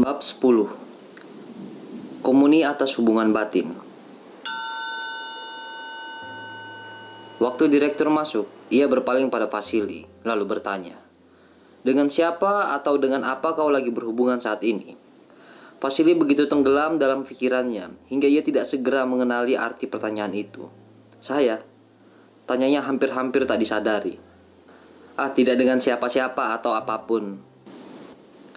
Bab 10 Komuni atas hubungan batin Waktu direktur masuk, ia berpaling pada Pasili, lalu bertanya, Dengan siapa atau dengan apa kau lagi berhubungan saat ini? Pasili begitu tenggelam dalam pikirannya, hingga ia tidak segera mengenali arti pertanyaan itu. Saya, tanyanya hampir-hampir tak disadari. Ah, tidak dengan siapa-siapa atau apa pun,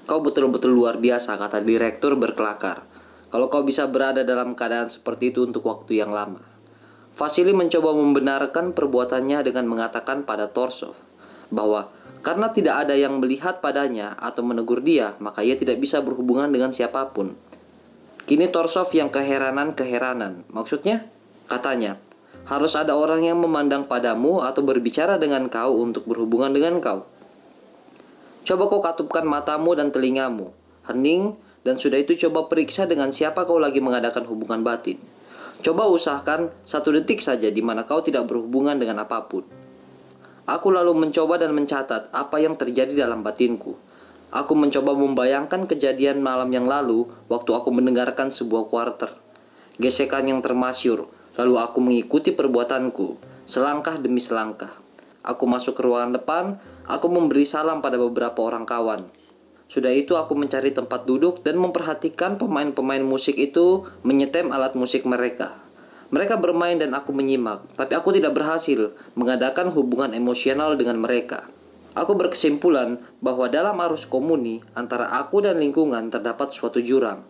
Kau betul-betul luar biasa, kata direktur berkelakar. Kalau kau bisa berada dalam keadaan seperti itu untuk waktu yang lama. Vasili mencoba membenarkan perbuatannya dengan mengatakan pada Torsov bahwa karena tidak ada yang melihat padanya atau menegur dia, maka ia tidak bisa berhubungan dengan siapa pun. Kini Torsov yang keheranan-keheranan. Maksudnya, katanya, harus ada orang yang memandang padamu atau berbicara dengan kau untuk berhubungan dengan kau. Coba kau katupkan matamu dan telingamu, hening, dan sudah itu coba periksa dengan siapa kau lagi mengadakan hubungan batin. Coba usahakan satu detik saja di mana kau tidak berhubungan dengan apa pun. Aku lalu mencoba dan mencatat apa yang terjadi dalam batinku. Aku mencoba membayangkan kejadian malam yang lalu waktu aku mendengarkan sebuah kuarter. Gesekan yang termasyur, lalu aku mengikuti perbuatanku, selangkah demi selangkah. Aku masuk ke ruangan depan, aku memberi salam pada beberapa orang kawan. Sudah itu aku mencari tempat duduk dan memperhatikan pemain-pemain musik itu menyetem alat musik mereka. Mereka bermain dan aku menyimak, tapi aku tidak berhasil mengadakan hubungan emosional dengan mereka. Aku berkesimpulan bahwa dalam arus komuni antara aku dan lingkungan terdapat suatu jurang.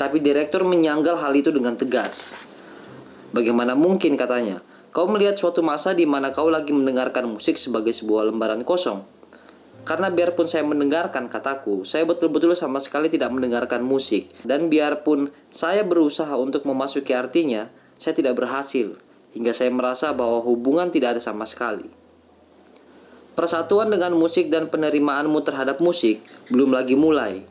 Tapi direktur menyanggal hal itu dengan tegas. Bagaimana mungkin katanya, Kau melihat suatu masa di mana kau lagi mendengarkan musik sebagai sebuah lembaran kosong. Karena biarpun saya mendengarkan kataku, saya betul-betul sama sekali tidak mendengarkan musik. Dan biarpun saya berusaha untuk memasuki artinya, saya tidak berhasil. Hingga saya merasa bahwa hubungan tidak ada sama sekali. Persatuan dengan musik dan penerimaanmu terhadap musik belum lagi mulai.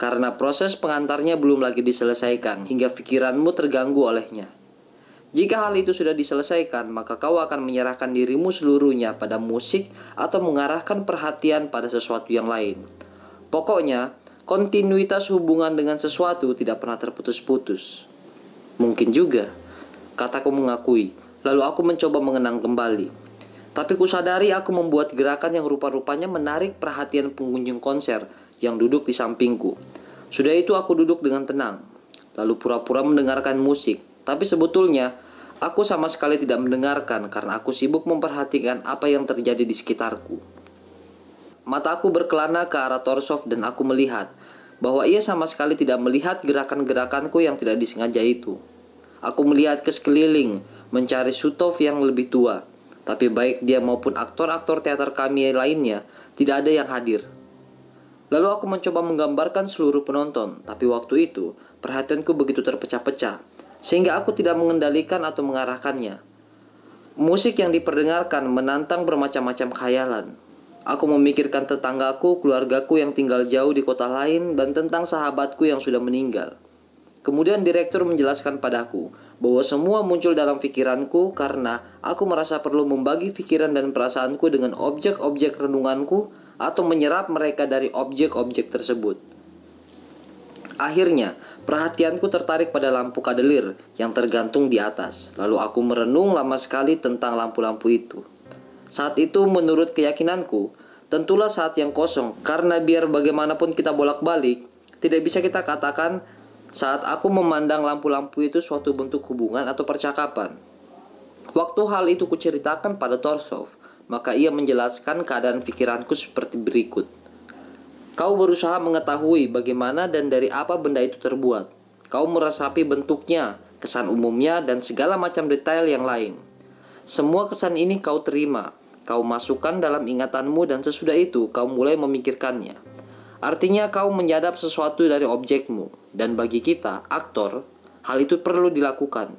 Karena proses pengantarnya belum lagi diselesaikan hingga pikiranmu terganggu olehnya. Jika hal itu sudah diselesaikan, maka kau akan menyerahkan dirimu seluruhnya pada musik atau mengarahkan perhatian pada sesuatu yang lain. Pokoknya, kontinuitas hubungan dengan sesuatu tidak pernah terputus-putus. Mungkin juga, kataku mengakui, lalu aku mencoba mengenang kembali. Tapi kusadari aku membuat gerakan yang rupa-rupanya menarik perhatian pengunjung konser yang duduk di sampingku. Sudah itu aku duduk dengan tenang, lalu pura-pura mendengarkan musik tapi sebetulnya aku sama sekali tidak mendengarkan karena aku sibuk memperhatikan apa yang terjadi di sekitarku. Mataku berkelana ke arah Torsov dan aku melihat bahwa ia sama sekali tidak melihat gerakan-gerakanku yang tidak disengaja itu. Aku melihat ke sekeliling, mencari Sutov yang lebih tua, tapi baik dia maupun aktor-aktor teater kami lainnya tidak ada yang hadir. Lalu aku mencoba menggambarkan seluruh penonton, tapi waktu itu perhatianku begitu terpecah-pecah sehingga aku tidak mengendalikan atau mengarahkannya. Musik yang diperdengarkan menantang bermacam-macam khayalan. Aku memikirkan tetanggaku, keluargaku yang tinggal jauh di kota lain, dan tentang sahabatku yang sudah meninggal. Kemudian direktur menjelaskan padaku bahwa semua muncul dalam pikiranku karena aku merasa perlu membagi pikiran dan perasaanku dengan objek-objek renunganku atau menyerap mereka dari objek-objek tersebut. Akhirnya, perhatianku tertarik pada lampu kadelir yang tergantung di atas. Lalu aku merenung lama sekali tentang lampu-lampu itu. Saat itu menurut keyakinanku, tentulah saat yang kosong karena biar bagaimanapun kita bolak-balik, tidak bisa kita katakan saat aku memandang lampu-lampu itu suatu bentuk hubungan atau percakapan. Waktu hal itu kuceritakan pada Torsov, maka ia menjelaskan keadaan pikiranku seperti berikut. Kau berusaha mengetahui bagaimana dan dari apa benda itu terbuat. Kau meresapi bentuknya, kesan umumnya, dan segala macam detail yang lain. Semua kesan ini kau terima, kau masukkan dalam ingatanmu dan sesudah itu kau mulai memikirkannya. Artinya kau menyadap sesuatu dari objekmu, dan bagi kita, aktor, hal itu perlu dilakukan.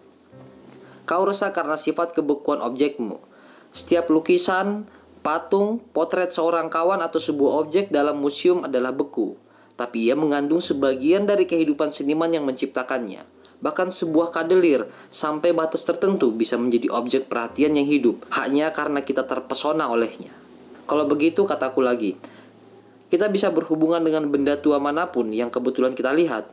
Kau resah karena sifat kebekuan objekmu. Setiap lukisan, Patung, potret seorang kawan atau sebuah objek dalam museum adalah beku, tapi ia mengandung sebagian dari kehidupan seniman yang menciptakannya. Bahkan sebuah kadelir sampai batas tertentu bisa menjadi objek perhatian yang hidup hanya karena kita terpesona olehnya. Kalau begitu kataku lagi, kita bisa berhubungan dengan benda tua mana pun yang kebetulan kita lihat.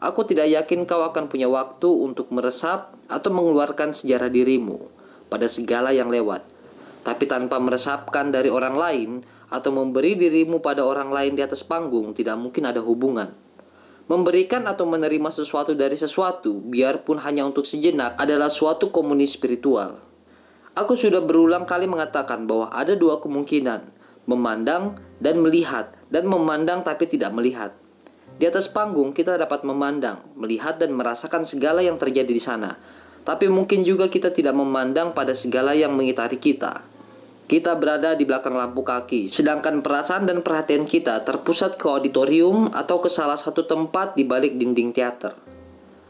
Aku tidak yakin kau akan punya waktu untuk meresap atau mengeluarkan sejarah dirimu pada segala yang lewat. Tapi tanpa meresapkan dari orang lain atau memberi dirimu pada orang lain di atas panggung, tidak mungkin ada hubungan. Memberikan atau menerima sesuatu dari sesuatu, biarpun hanya untuk sejenak, adalah suatu komunis spiritual. Aku sudah berulang kali mengatakan bahwa ada dua kemungkinan, memandang dan melihat, dan memandang tapi tidak melihat. Di atas panggung kita dapat memandang, melihat dan merasakan segala yang terjadi di sana. Tapi mungkin juga kita tidak memandang pada segala yang mengitari kita. Kita berada di belakang lampu kaki, sedangkan perasaan dan perhatian kita terpusat ke auditorium atau ke salah satu tempat di balik dinding teater.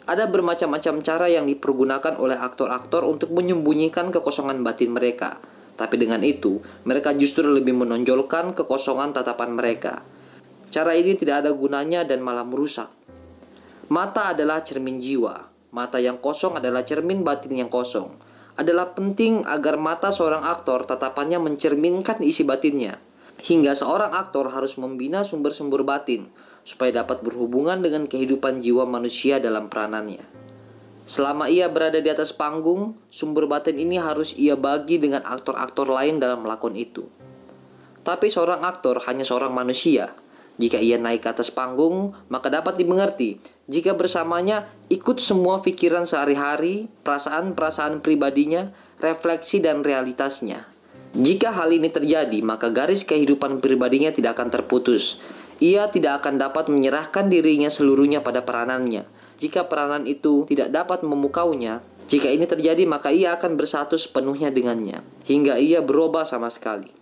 Ada bermacam-macam cara yang dipergunakan oleh aktor-aktor untuk menyembunyikan kekosongan batin mereka. Tapi dengan itu, mereka justru lebih menonjolkan kekosongan tatapan mereka. Cara ini tidak ada gunanya dan malah merusak. Mata adalah cermin jiwa. Mata yang kosong adalah cermin batin yang kosong adalah penting agar mata seorang aktor tatapannya mencerminkan isi batinnya. Hingga seorang aktor harus membina sumber-sumber batin supaya dapat berhubungan dengan kehidupan jiwa manusia dalam peranannya. Selama ia berada di atas panggung, sumber batin ini harus ia bagi dengan aktor-aktor lain dalam melakon itu. Tapi seorang aktor hanya seorang manusia, jika ia naik ke atas panggung, maka dapat dimengerti jika bersamanya ikut semua pikiran sehari-hari, perasaan-perasaan pribadinya, refleksi dan realitasnya. Jika hal ini terjadi, maka garis kehidupan pribadinya tidak akan terputus. Ia tidak akan dapat menyerahkan dirinya seluruhnya pada peranannya. Jika peranan itu tidak dapat memukaunya, jika ini terjadi, maka ia akan bersatu sepenuhnya dengannya, hingga ia berubah sama sekali.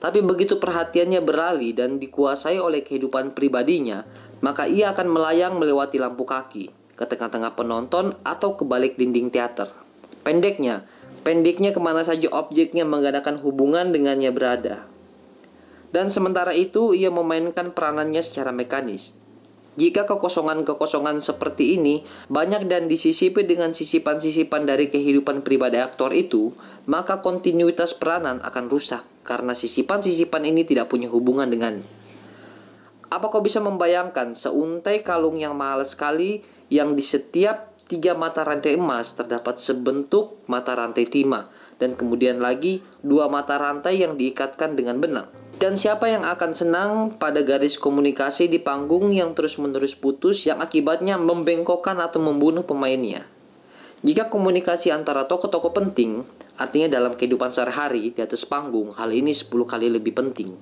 Tapi begitu perhatiannya beralih dan dikuasai oleh kehidupan pribadinya, maka ia akan melayang melewati lampu kaki, ke tengah-tengah penonton atau ke balik dinding teater. Pendeknya, pendeknya ke mana saja objeknya mengadakan hubungan dengannya berada. Dan sementara itu, ia memainkan peranannya secara mekanis. Jika kekosongan-kekosongan seperti ini banyak dan disisipi dengan sisipan-sisipan dari kehidupan pribadi aktor itu, maka kontinuitas peranan akan rusak karena sisipan-sisipan ini tidak punya hubungan dengan. Apa kau bisa membayangkan seuntai kalung yang mahal sekali yang di setiap tiga mata rantai emas terdapat sebentuk mata rantai timah dan kemudian lagi dua mata rantai yang diikatkan dengan benang. Dan siapa yang akan senang pada garis komunikasi di panggung yang terus-menerus putus yang akibatnya membengkokkan atau membunuh pemainnya? Jika komunikasi antara tokoh-tokoh penting, artinya dalam kehidupan sehari-hari di atas panggung, hal ini 10 kali lebih penting.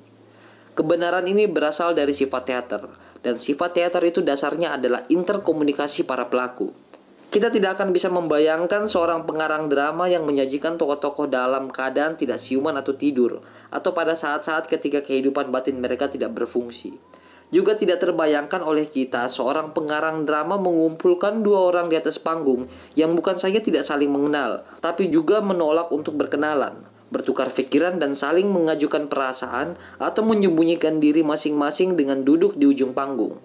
Kebenaran ini berasal dari sifat teater, dan sifat teater itu dasarnya adalah interkomunikasi para pelaku. Kita tidak akan bisa membayangkan seorang pengarang drama yang menyajikan tokoh-tokoh dalam keadaan tidak siuman atau tidur, atau pada saat-saat ketika kehidupan batin mereka tidak berfungsi. Juga tidak terbayangkan oleh kita seorang pengarang drama mengumpulkan dua orang di atas panggung yang bukan saja tidak saling mengenal, tapi juga menolak untuk berkenalan, bertukar pikiran dan saling mengajukan perasaan atau menyembunyikan diri masing-masing dengan duduk di ujung panggung.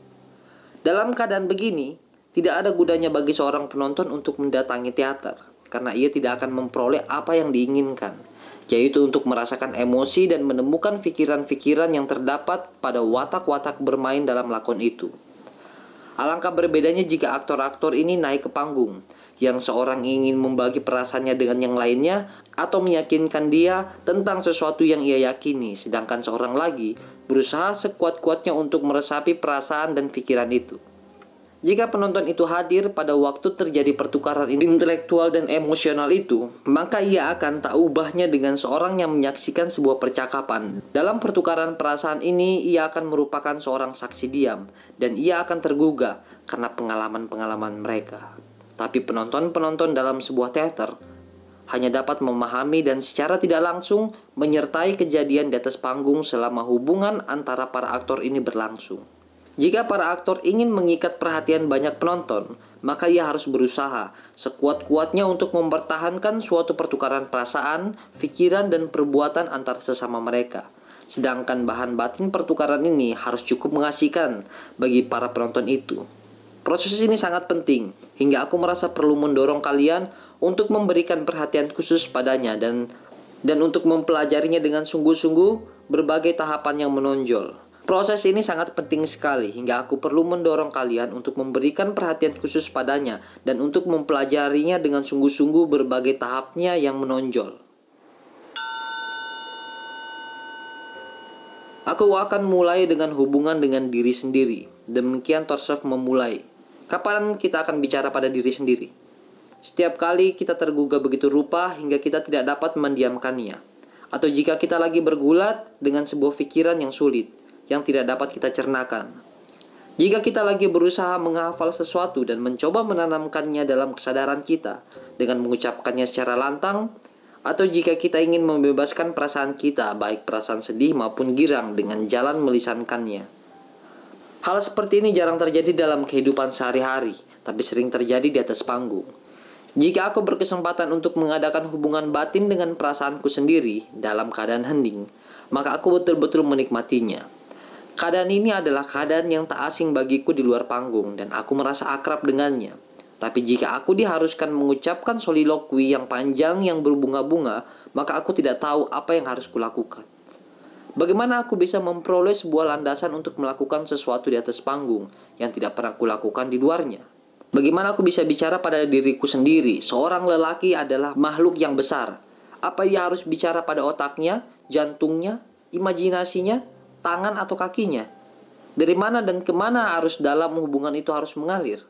Dalam keadaan begini, tidak ada gunanya bagi seorang penonton untuk mendatangi teater, karena ia tidak akan memperoleh apa yang diinginkan yaitu untuk merasakan emosi dan menemukan pikiran-pikiran yang terdapat pada watak-watak bermain dalam lakon itu. Alangkah berbedanya jika aktor-aktor ini naik ke panggung, yang seorang ingin membagi perasaannya dengan yang lainnya atau meyakinkan dia tentang sesuatu yang ia yakini, sedangkan seorang lagi berusaha sekuat-kuatnya untuk meresapi perasaan dan pikiran itu. Jika penonton itu hadir pada waktu terjadi pertukaran intelektual dan emosional itu, maka ia akan tak ubahnya dengan seorang yang menyaksikan sebuah percakapan. Dalam pertukaran perasaan ini, ia akan merupakan seorang saksi diam, dan ia akan tergugah karena pengalaman-pengalaman mereka. Tapi penonton-penonton dalam sebuah teater hanya dapat memahami dan secara tidak langsung menyertai kejadian di atas panggung selama hubungan antara para aktor ini berlangsung. Jika para aktor ingin mengikat perhatian banyak penonton, maka ia harus berusaha sekuat-kuatnya untuk mempertahankan suatu pertukaran perasaan, pikiran, dan perbuatan antar sesama mereka. Sedangkan bahan batin pertukaran ini harus cukup mengasihkan bagi para penonton itu. Proses ini sangat penting, hingga aku merasa perlu mendorong kalian untuk memberikan perhatian khusus padanya dan dan untuk mempelajarinya dengan sungguh-sungguh berbagai tahapan yang menonjol. Proses ini sangat penting sekali hingga aku perlu mendorong kalian untuk memberikan perhatian khusus padanya dan untuk mempelajarinya dengan sungguh-sungguh berbagai tahapnya yang menonjol. Aku akan mulai dengan hubungan dengan diri sendiri. Demikian Torsov memulai. Kapan kita akan bicara pada diri sendiri? Setiap kali kita tergugah begitu rupa hingga kita tidak dapat mendiamkannya. Atau jika kita lagi bergulat dengan sebuah pikiran yang sulit, yang tidak dapat kita cernakan. Jika kita lagi berusaha menghafal sesuatu dan mencoba menanamkannya dalam kesadaran kita dengan mengucapkannya secara lantang, atau jika kita ingin membebaskan perasaan kita, baik perasaan sedih maupun girang, dengan jalan melisankannya. Hal seperti ini jarang terjadi dalam kehidupan sehari-hari, tapi sering terjadi di atas panggung. Jika aku berkesempatan untuk mengadakan hubungan batin dengan perasaanku sendiri dalam keadaan hening, maka aku betul-betul menikmatinya. Keadaan ini adalah keadaan yang tak asing bagiku di luar panggung dan aku merasa akrab dengannya. Tapi jika aku diharuskan mengucapkan soliloquy yang panjang yang berbunga-bunga, maka aku tidak tahu apa yang harus kulakukan. Bagaimana aku bisa memperoleh sebuah landasan untuk melakukan sesuatu di atas panggung yang tidak pernah kulakukan di luarnya? Bagaimana aku bisa bicara pada diriku sendiri? Seorang lelaki adalah makhluk yang besar. Apa ia harus bicara pada otaknya, jantungnya, imajinasinya, tangan atau kakinya. Dari mana dan ke mana arus dalam hubungan itu harus mengalir.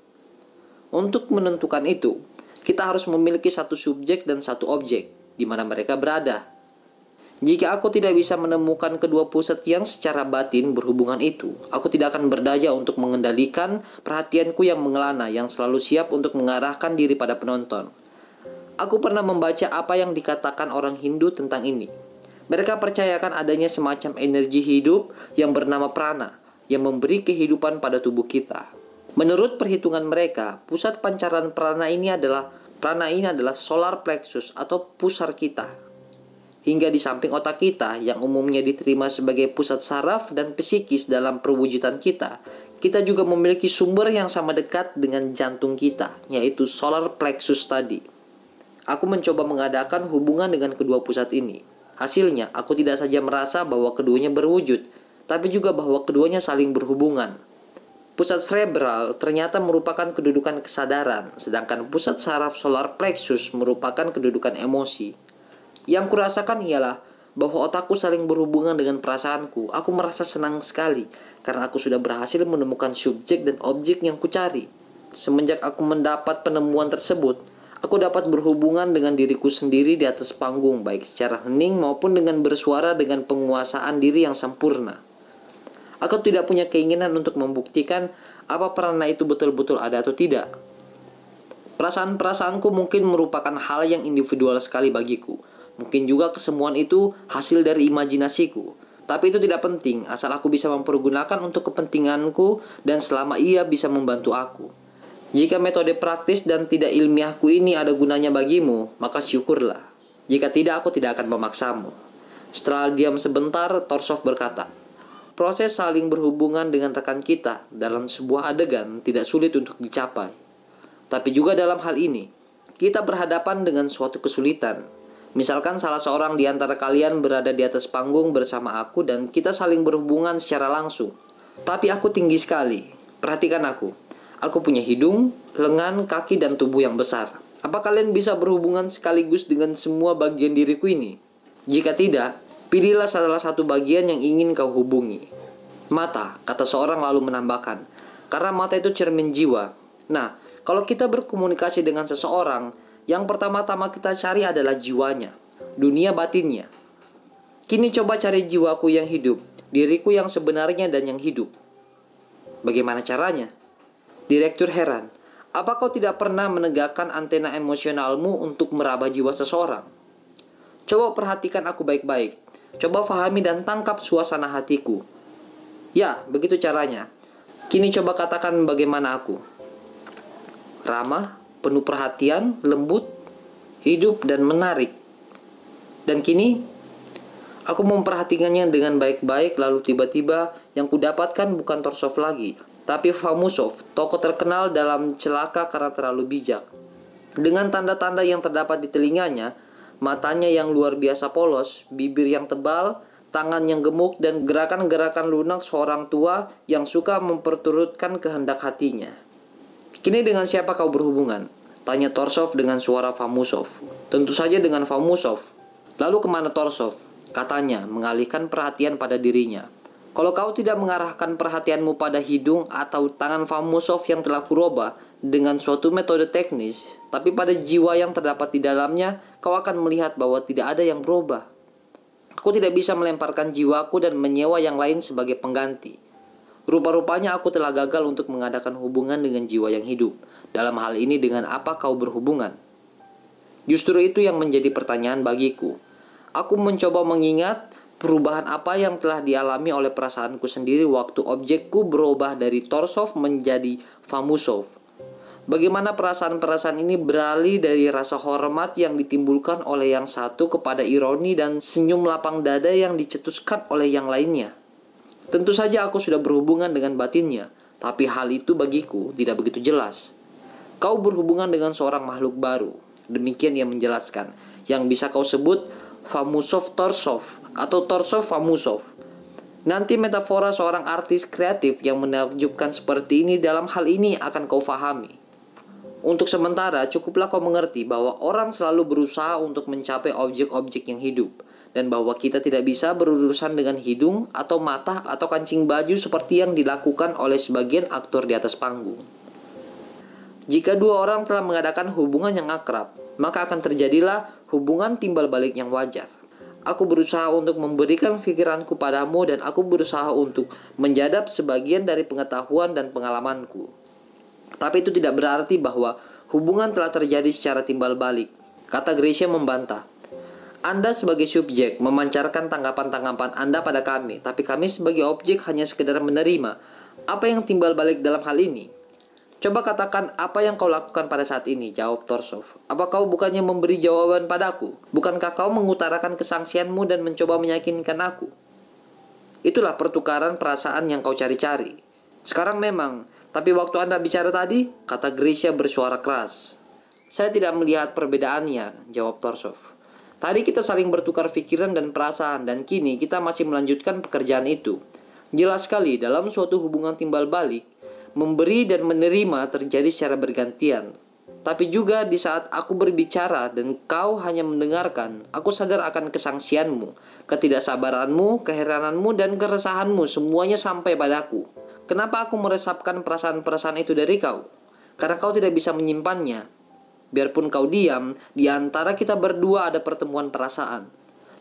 Untuk menentukan itu, kita harus memiliki satu subjek dan satu objek di mana mereka berada. Jika aku tidak bisa menemukan kedua pusat yang secara batin berhubungan itu, aku tidak akan berdaya untuk mengendalikan perhatianku yang mengelana yang selalu siap untuk mengarahkan diri pada penonton. Aku pernah membaca apa yang dikatakan orang Hindu tentang ini. Mereka percayakan adanya semacam energi hidup yang bernama prana yang memberi kehidupan pada tubuh kita. Menurut perhitungan mereka, pusat pancaran prana ini adalah prana ini adalah solar plexus atau pusar kita. Hingga di samping otak kita yang umumnya diterima sebagai pusat saraf dan psikis dalam perwujudan kita, kita juga memiliki sumber yang sama dekat dengan jantung kita, yaitu solar plexus tadi. Aku mencoba mengadakan hubungan dengan kedua pusat ini. Hasilnya, aku tidak saja merasa bahwa keduanya berwujud, tapi juga bahwa keduanya saling berhubungan. Pusat cerebral ternyata merupakan kedudukan kesadaran, sedangkan pusat saraf solar plexus merupakan kedudukan emosi. Yang kurasakan ialah bahwa otakku saling berhubungan dengan perasaanku. Aku merasa senang sekali karena aku sudah berhasil menemukan subjek dan objek yang kucari. Semenjak aku mendapat penemuan tersebut, Aku dapat berhubungan dengan diriku sendiri di atas panggung, baik secara hening maupun dengan bersuara dengan penguasaan diri yang sempurna. Aku tidak punya keinginan untuk membuktikan apa peranan itu betul-betul ada atau tidak. Perasaan-perasaanku mungkin merupakan hal yang individual sekali bagiku. Mungkin juga kesemuan itu hasil dari imajinasiku. Tapi itu tidak penting, asal aku bisa mempergunakan untuk kepentinganku dan selama ia bisa membantu aku. Jika metode praktis dan tidak ilmiahku ini ada gunanya bagimu, maka syukurlah. Jika tidak, aku tidak akan memaksamu. Setelah diam sebentar, Torsov berkata, Proses saling berhubungan dengan rekan kita dalam sebuah adegan tidak sulit untuk dicapai. Tapi juga dalam hal ini, kita berhadapan dengan suatu kesulitan. Misalkan salah seorang di antara kalian berada di atas panggung bersama aku dan kita saling berhubungan secara langsung. Tapi aku tinggi sekali. Perhatikan aku. Aku punya hidung, lengan, kaki, dan tubuh yang besar. Apa kalian bisa berhubungan sekaligus dengan semua bagian diriku ini? Jika tidak, pilihlah salah satu bagian yang ingin kau hubungi. Mata, kata seorang lalu menambahkan, karena mata itu cermin jiwa. Nah, kalau kita berkomunikasi dengan seseorang, yang pertama-tama kita cari adalah jiwanya, dunia batinnya. Kini coba cari jiwaku yang hidup, diriku yang sebenarnya dan yang hidup. Bagaimana caranya? Direktur heran, apa kau tidak pernah menegakkan antena emosionalmu untuk meraba jiwa seseorang? Coba perhatikan aku baik-baik. Coba fahami dan tangkap suasana hatiku. Ya, begitu caranya. Kini coba katakan bagaimana aku. Ramah, penuh perhatian, lembut, hidup, dan menarik. Dan kini, aku memperhatikannya dengan baik-baik lalu tiba-tiba yang kudapatkan bukan Torsov lagi, tapi Famusov, tokoh terkenal dalam celaka karena terlalu bijak. Dengan tanda-tanda yang terdapat di telinganya, matanya yang luar biasa polos, bibir yang tebal, tangan yang gemuk, dan gerakan-gerakan lunak seorang tua yang suka memperturutkan kehendak hatinya. Kini dengan siapa kau berhubungan? Tanya Torsov dengan suara Famusov. Tentu saja dengan Famusov. Lalu ke mana Torsov? Katanya, mengalihkan perhatian pada dirinya. Kalau kau tidak mengarahkan perhatianmu pada hidung atau tangan Famusov yang telah kurubah dengan suatu metode teknis, tapi pada jiwa yang terdapat di dalamnya, kau akan melihat bahwa tidak ada yang berubah. Aku tidak bisa melemparkan jiwaku dan menyewa yang lain sebagai pengganti. Rupa-rupanya aku telah gagal untuk mengadakan hubungan dengan jiwa yang hidup. Dalam hal ini dengan apa kau berhubungan? Justru itu yang menjadi pertanyaan bagiku. Aku mencoba mengingat perubahan apa yang telah dialami oleh perasaanku sendiri waktu objekku berubah dari Torsov menjadi Famusov. Bagaimana perasaan-perasaan ini beralih dari rasa hormat yang ditimbulkan oleh yang satu kepada ironi dan senyum lapang dada yang dicetuskan oleh yang lainnya. Tentu saja aku sudah berhubungan dengan batinnya, tapi hal itu bagiku tidak begitu jelas. Kau berhubungan dengan seorang makhluk baru, demikian ia menjelaskan, yang bisa kau sebut Famusov Torsov atau Torsov Famusov. Nanti metafora seorang artis kreatif yang menakjubkan seperti ini dalam hal ini akan kau fahami. Untuk sementara, cukuplah kau mengerti bahwa orang selalu berusaha untuk mencapai objek-objek yang hidup dan bahwa kita tidak bisa berurusan dengan hidung atau mata atau kancing baju seperti yang dilakukan oleh sebagian aktor di atas panggung. Jika dua orang telah mengadakan hubungan yang akrab, maka akan terjadilah hubungan timbal balik yang wajar. Aku berusaha untuk memberikan pikiranku padamu dan aku berusaha untuk menjadap sebagian dari pengetahuan dan pengalamanku. Tapi itu tidak berarti bahwa hubungan telah terjadi secara timbal balik. Kata Gracia membantah. Anda sebagai subjek memancarkan tanggapan-tanggapan Anda pada kami, tapi kami sebagai objek hanya sekedar menerima. Apa yang timbal balik dalam hal ini? Coba katakan apa yang kau lakukan pada saat ini, jawab Torsov. Apa kau bukannya memberi jawaban padaku? Bukankah kau mengutarakan kesangsianmu dan mencoba meyakinkan aku? Itulah pertukaran perasaan yang kau cari-cari. Sekarang memang, tapi waktu Anda bicara tadi, kata Grisha bersuara keras. Saya tidak melihat perbedaannya, jawab Torsov. Tadi kita saling bertukar pikiran dan perasaan dan kini kita masih melanjutkan pekerjaan itu. Jelas sekali dalam suatu hubungan timbal balik, memberi dan menerima terjadi secara bergantian. Tapi juga di saat aku berbicara dan kau hanya mendengarkan, aku sadar akan kesangsianmu, ketidaksabaranmu, keherananmu, dan keresahanmu semuanya sampai padaku. Kenapa aku meresapkan perasaan-perasaan itu dari kau? Karena kau tidak bisa menyimpannya, Biarpun kau diam, di antara kita berdua ada pertemuan perasaan.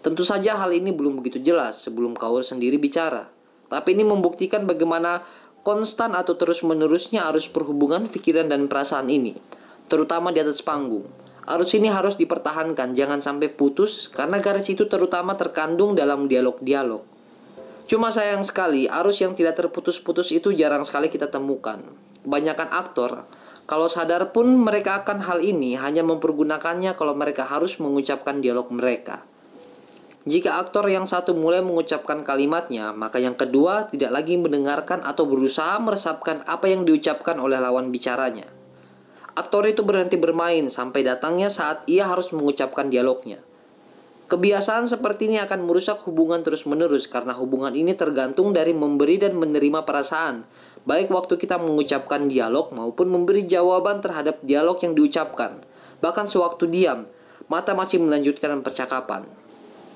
Tentu saja hal ini belum begitu jelas sebelum kau sendiri bicara. Tapi ini membuktikan bagaimana konstan atau terus-menerusnya arus perhubungan pikiran dan perasaan ini, terutama di atas panggung. Arus ini harus dipertahankan, jangan sampai putus, karena garis itu terutama terkandung dalam dialog-dialog. Cuma sayang sekali, arus yang tidak terputus-putus itu jarang sekali kita temukan. Kebanyakan aktor kalau sadar pun mereka akan hal ini hanya mempergunakannya kalau mereka harus mengucapkan dialog mereka. Jika aktor yang satu mulai mengucapkan kalimatnya, maka yang kedua tidak lagi mendengarkan atau berusaha meresapkan apa yang diucapkan oleh lawan bicaranya. Aktor itu berhenti bermain sampai datangnya saat ia harus mengucapkan dialognya. Kebiasaan seperti ini akan merusak hubungan terus-menerus karena hubungan ini tergantung dari memberi dan menerima perasaan, baik waktu kita mengucapkan dialog maupun memberi jawaban terhadap dialog yang diucapkan. Bahkan sewaktu diam, mata masih melanjutkan percakapan.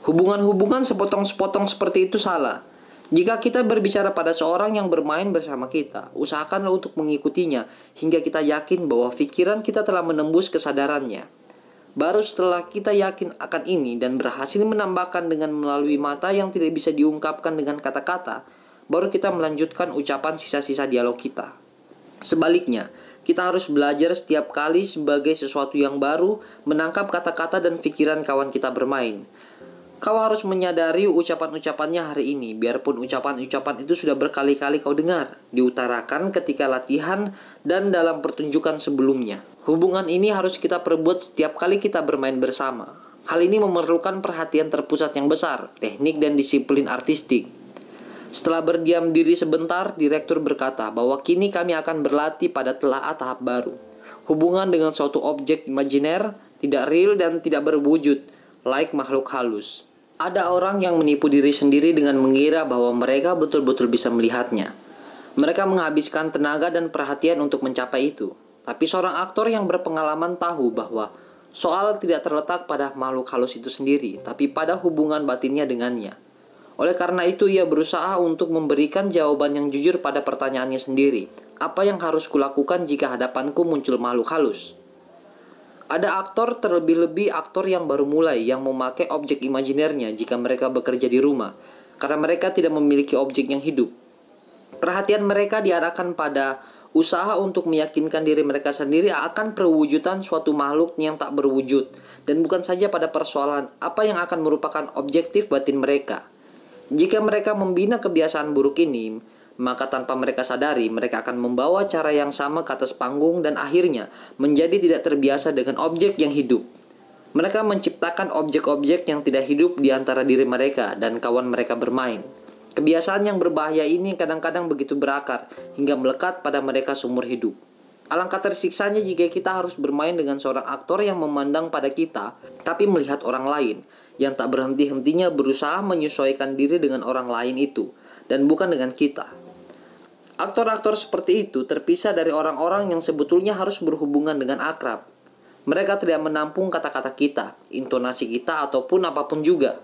Hubungan-hubungan sepotong-sepotong seperti itu salah. Jika kita berbicara pada seorang yang bermain bersama kita, usahakanlah untuk mengikutinya hingga kita yakin bahwa pikiran kita telah menembus kesadarannya. Baru setelah kita yakin akan ini dan berhasil menambahkan dengan melalui mata yang tidak bisa diungkapkan dengan kata-kata, baru kita melanjutkan ucapan sisa-sisa dialog kita. Sebaliknya, kita harus belajar setiap kali sebagai sesuatu yang baru, menangkap kata-kata dan pikiran kawan kita bermain. Kau harus menyadari ucapan-ucapannya hari ini, biarpun ucapan-ucapan itu sudah berkali-kali kau dengar, diutarakan ketika latihan dan dalam pertunjukan sebelumnya. Hubungan ini harus kita perbuat setiap kali kita bermain bersama. Hal ini memerlukan perhatian terpusat yang besar, teknik dan disiplin artistik. Setelah berdiam diri sebentar, direktur berkata bahwa kini kami akan berlatih pada telaah tahap baru. Hubungan dengan suatu objek imajiner, tidak real dan tidak berwujud, like makhluk halus. Ada orang yang menipu diri sendiri dengan mengira bahwa mereka betul-betul bisa melihatnya. Mereka menghabiskan tenaga dan perhatian untuk mencapai itu. Tapi seorang aktor yang berpengalaman tahu bahwa soal tidak terletak pada makhluk halus itu sendiri, tapi pada hubungan batinnya dengannya. Oleh karena itu, ia berusaha untuk memberikan jawaban yang jujur pada pertanyaannya sendiri. Apa yang harus kulakukan jika hadapanku muncul makhluk halus? Ada aktor terlebih-lebih aktor yang baru mulai yang memakai objek imajinernya jika mereka bekerja di rumah karena mereka tidak memiliki objek yang hidup. Perhatian mereka diarahkan pada usaha untuk meyakinkan diri mereka sendiri akan perwujudan suatu makhluk yang tak berwujud dan bukan saja pada persoalan apa yang akan merupakan objektif batin mereka. Jika mereka membina kebiasaan buruk ini, maka tanpa mereka sadari mereka akan membawa cara yang sama ke atas panggung dan akhirnya menjadi tidak terbiasa dengan objek yang hidup. Mereka menciptakan objek-objek yang tidak hidup di antara diri mereka dan kawan mereka bermain. Kebiasaan yang berbahaya ini kadang-kadang begitu berakar hingga melekat pada mereka seumur hidup. Alangkah tersiksanya jika kita harus bermain dengan seorang aktor yang memandang pada kita, tapi melihat orang lain, yang tak berhenti-hentinya berusaha menyesuaikan diri dengan orang lain itu, dan bukan dengan kita. Aktor-aktor seperti itu terpisah dari orang-orang yang sebetulnya harus berhubungan dengan akrab. Mereka tidak menampung kata-kata kita, intonasi kita, ataupun apa pun juga.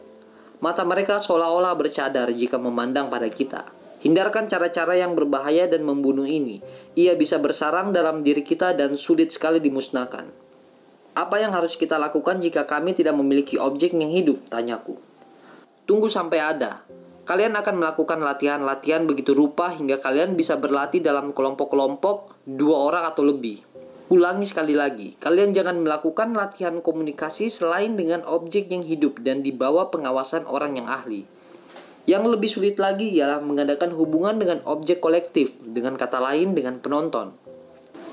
Mata mereka seolah-olah bercadar jika memandang pada kita. Hindarkan cara-cara yang berbahaya dan membunuh ini. Ia bisa bersarang dalam diri kita dan sulit sekali dimusnahkan. Apa yang harus kita lakukan jika kami tidak memiliki objek yang hidup? Tanyaku. Tunggu sampai ada. Kalian akan melakukan latihan-latihan begitu rupa hingga kalian bisa berlatih dalam kelompok-kelompok dua orang atau lebih. Ulangi sekali lagi, kalian jangan melakukan latihan komunikasi selain dengan objek yang hidup dan di bawah pengawasan orang yang ahli. Yang lebih sulit lagi ialah mengadakan hubungan dengan objek kolektif, dengan kata lain dengan penonton.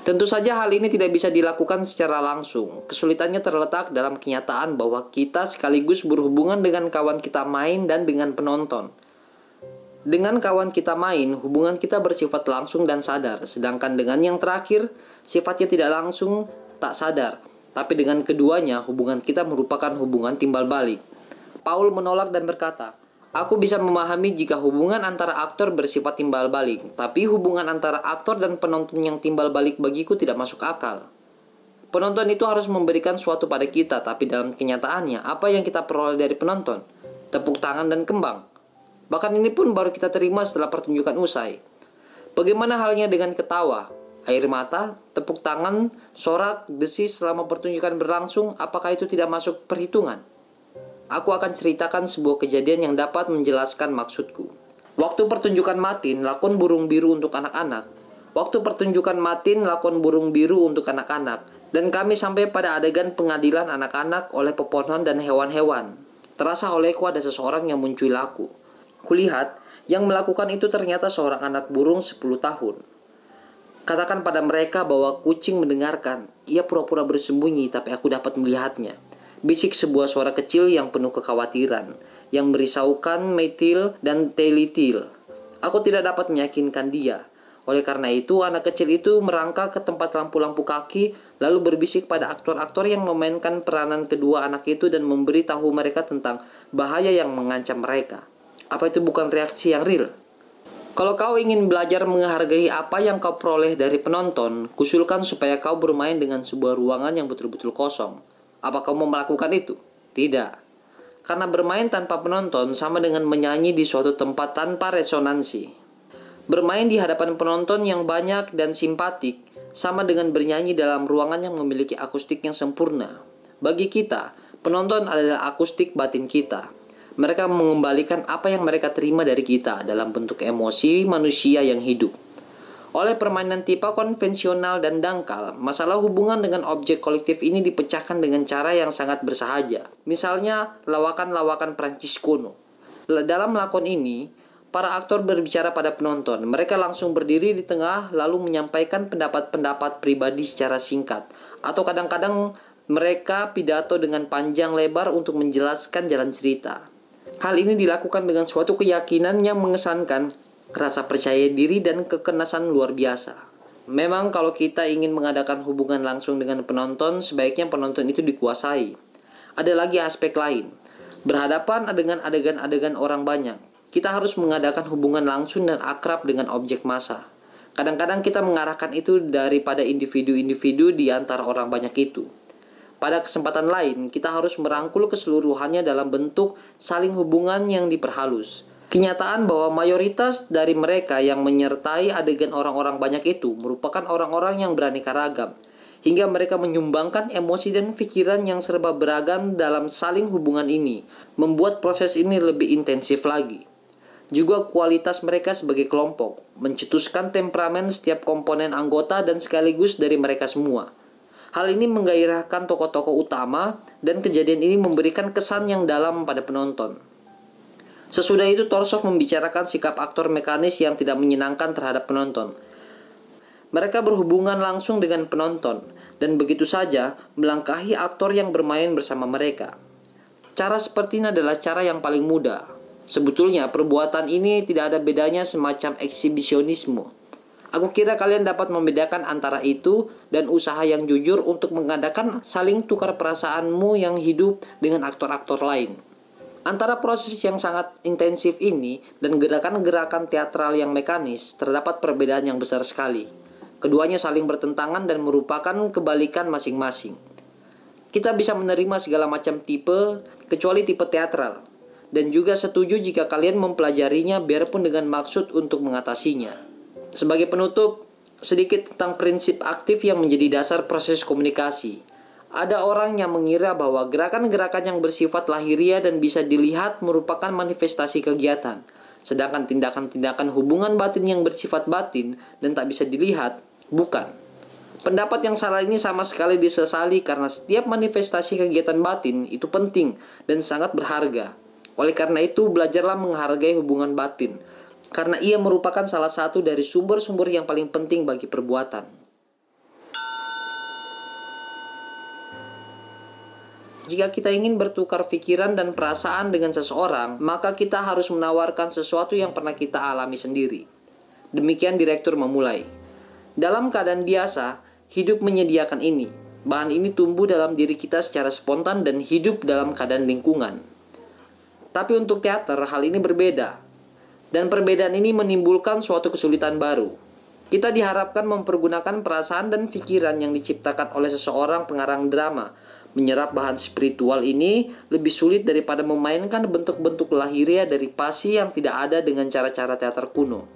Tentu saja hal ini tidak bisa dilakukan secara langsung. Kesulitannya terletak dalam kenyataan bahwa kita sekaligus berhubungan dengan kawan kita main dan dengan penonton. Dengan kawan kita main, hubungan kita bersifat langsung dan sadar, sedangkan dengan yang terakhir, sifatnya tidak langsung, tak sadar. Tapi dengan keduanya, hubungan kita merupakan hubungan timbal balik. Paul menolak dan berkata, Aku bisa memahami jika hubungan antara aktor bersifat timbal balik, tapi hubungan antara aktor dan penonton yang timbal balik bagiku tidak masuk akal. Penonton itu harus memberikan suatu pada kita, tapi dalam kenyataannya, apa yang kita peroleh dari penonton? Tepuk tangan dan kembang. Bahkan ini pun baru kita terima setelah pertunjukan usai. Bagaimana halnya dengan ketawa, air mata, tepuk tangan, sorak, desis selama pertunjukan berlangsung, apakah itu tidak masuk perhitungan? Aku akan ceritakan sebuah kejadian yang dapat menjelaskan maksudku. Waktu pertunjukan Matin, lakon burung biru untuk anak-anak. Waktu pertunjukan Matin, lakon burung biru untuk anak-anak. Dan kami sampai pada adegan pengadilan anak-anak oleh pepohonan dan hewan-hewan. Terasa olehku ada seseorang yang muncul aku. Kulihat, yang melakukan itu ternyata seorang anak burung 10 tahun. Katakan pada mereka bahwa kucing mendengarkan. Ia pura-pura bersembunyi, tapi aku dapat melihatnya. Bisik sebuah suara kecil yang penuh kekhawatiran, yang merisaukan Metil dan Telitil. Aku tidak dapat meyakinkan dia. Oleh karena itu, anak kecil itu merangkak ke tempat lampu-lampu kaki, lalu berbisik pada aktor-aktor yang memainkan peranan kedua anak itu dan memberi tahu mereka tentang bahaya yang mengancam mereka. Apa itu bukan reaksi yang real? Kalau kau ingin belajar menghargai apa yang kau peroleh dari penonton, kusulkan supaya kau bermain dengan sebuah ruangan yang betul-betul kosong. Apa kau mau melakukan itu? Tidak. Karena bermain tanpa penonton sama dengan menyanyi di suatu tempat tanpa resonansi. Bermain di hadapan penonton yang banyak dan simpatik sama dengan bernyanyi dalam ruangan yang memiliki akustik yang sempurna. Bagi kita, penonton adalah akustik batin kita. Mereka mengembalikan apa yang mereka terima dari kita dalam bentuk emosi manusia yang hidup. Oleh permainan tipe konvensional dan dangkal, masalah hubungan dengan objek kolektif ini dipecahkan dengan cara yang sangat bersahaja. Misalnya, lawakan-lawakan Prancis kuno. Dalam lakon ini, para aktor berbicara pada penonton. Mereka langsung berdiri di tengah lalu menyampaikan pendapat-pendapat pribadi secara singkat. Atau kadang-kadang mereka pidato dengan panjang lebar untuk menjelaskan jalan cerita. Hal ini dilakukan dengan suatu keyakinan yang mengesankan rasa percaya diri dan kekenasan luar biasa. Memang kalau kita ingin mengadakan hubungan langsung dengan penonton, sebaiknya penonton itu dikuasai. Ada lagi aspek lain. Berhadapan dengan adegan-adegan orang banyak, kita harus mengadakan hubungan langsung dan akrab dengan objek massa. Kadang-kadang kita mengarahkan itu daripada individu-individu di antara orang banyak itu. Pada kesempatan lain, kita harus merangkul keseluruhannya dalam bentuk saling hubungan yang diperhalus. Kenyataan bahwa mayoritas dari mereka yang menyertai adegan orang-orang banyak itu merupakan orang-orang yang beraneka ragam, hingga mereka menyumbangkan emosi dan pikiran yang serba beragam dalam saling hubungan ini, membuat proses ini lebih intensif lagi juga kualitas mereka sebagai kelompok, mencetuskan temperamen setiap komponen anggota dan sekaligus dari mereka semua. Hal ini menggairahkan tokoh-tokoh utama dan kejadian ini memberikan kesan yang dalam pada penonton. Sesudah itu Torsov membicarakan sikap aktor mekanis yang tidak menyenangkan terhadap penonton. Mereka berhubungan langsung dengan penonton dan begitu saja melangkahi aktor yang bermain bersama mereka. Cara seperti ini adalah cara yang paling mudah, Sebetulnya perbuatan ini tidak ada bedanya semacam eksibisionisme. Aku kira kalian dapat membedakan antara itu dan usaha yang jujur untuk mengadakan saling tukar perasaanmu yang hidup dengan aktor-aktor lain. Antara proses yang sangat intensif ini dan gerakan-gerakan teatral yang mekanis terdapat perbedaan yang besar sekali. Keduanya saling bertentangan dan merupakan kebalikan masing-masing. Kita bisa menerima segala macam tipe kecuali tipe teatral dan juga setuju jika kalian mempelajarinya biarpun dengan maksud untuk mengatasinya. Sebagai penutup, sedikit tentang prinsip aktif yang menjadi dasar proses komunikasi. Ada orang yang mengira bahwa gerakan-gerakan yang bersifat lahiria dan bisa dilihat merupakan manifestasi kegiatan, sedangkan tindakan-tindakan hubungan batin yang bersifat batin dan tak bisa dilihat bukan. Pendapat yang salah ini sama sekali disesali karena setiap manifestasi kegiatan batin itu penting dan sangat berharga. Oleh karena itu, belajarlah menghargai hubungan batin, karena ia merupakan salah satu dari sumber-sumber yang paling penting bagi perbuatan. Jika kita ingin bertukar pikiran dan perasaan dengan seseorang, maka kita harus menawarkan sesuatu yang pernah kita alami sendiri. Demikian direktur memulai. Dalam keadaan biasa, hidup menyediakan ini. Bahan ini tumbuh dalam diri kita secara spontan dan hidup dalam keadaan lingkungan. Tapi untuk teater hal ini berbeda. Dan perbedaan ini menimbulkan suatu kesulitan baru. Kita diharapkan mempergunakan perasaan dan pikiran yang diciptakan oleh seseorang pengarang drama. Menyerap bahan spiritual ini lebih sulit daripada memainkan bentuk-bentuk lahiria dari pasi yang tidak ada dengan cara-cara teater kuno.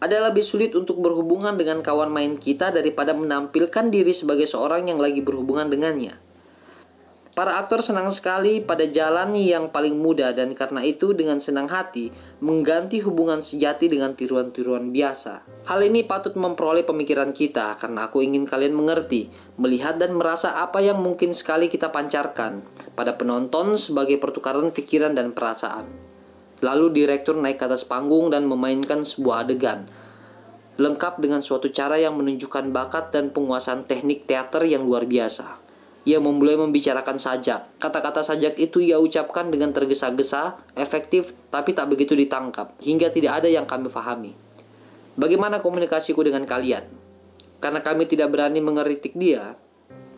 Ada lebih sulit untuk berhubungan dengan kawan main kita daripada menampilkan diri sebagai seorang yang lagi berhubungan dengannya. Para aktor senang sekali pada jalan yang paling mudah dan karena itu dengan senang hati mengganti hubungan sejati dengan tiruan-tiruan biasa. Hal ini patut memperoleh pemikiran kita karena aku ingin kalian mengerti, melihat dan merasa apa yang mungkin sekali kita pancarkan pada penonton sebagai pertukaran pikiran dan perasaan. Lalu direktur naik ke atas panggung dan memainkan sebuah adegan lengkap dengan suatu cara yang menunjukkan bakat dan penguasaan teknik teater yang luar biasa. Ia memulai membicarakan sajak. Kata-kata sajak itu ia ucapkan dengan tergesa-gesa, efektif, tapi tak begitu ditangkap, hingga tidak ada yang kami pahami. Bagaimana komunikasiku dengan kalian? Karena kami tidak berani mengeritik dia,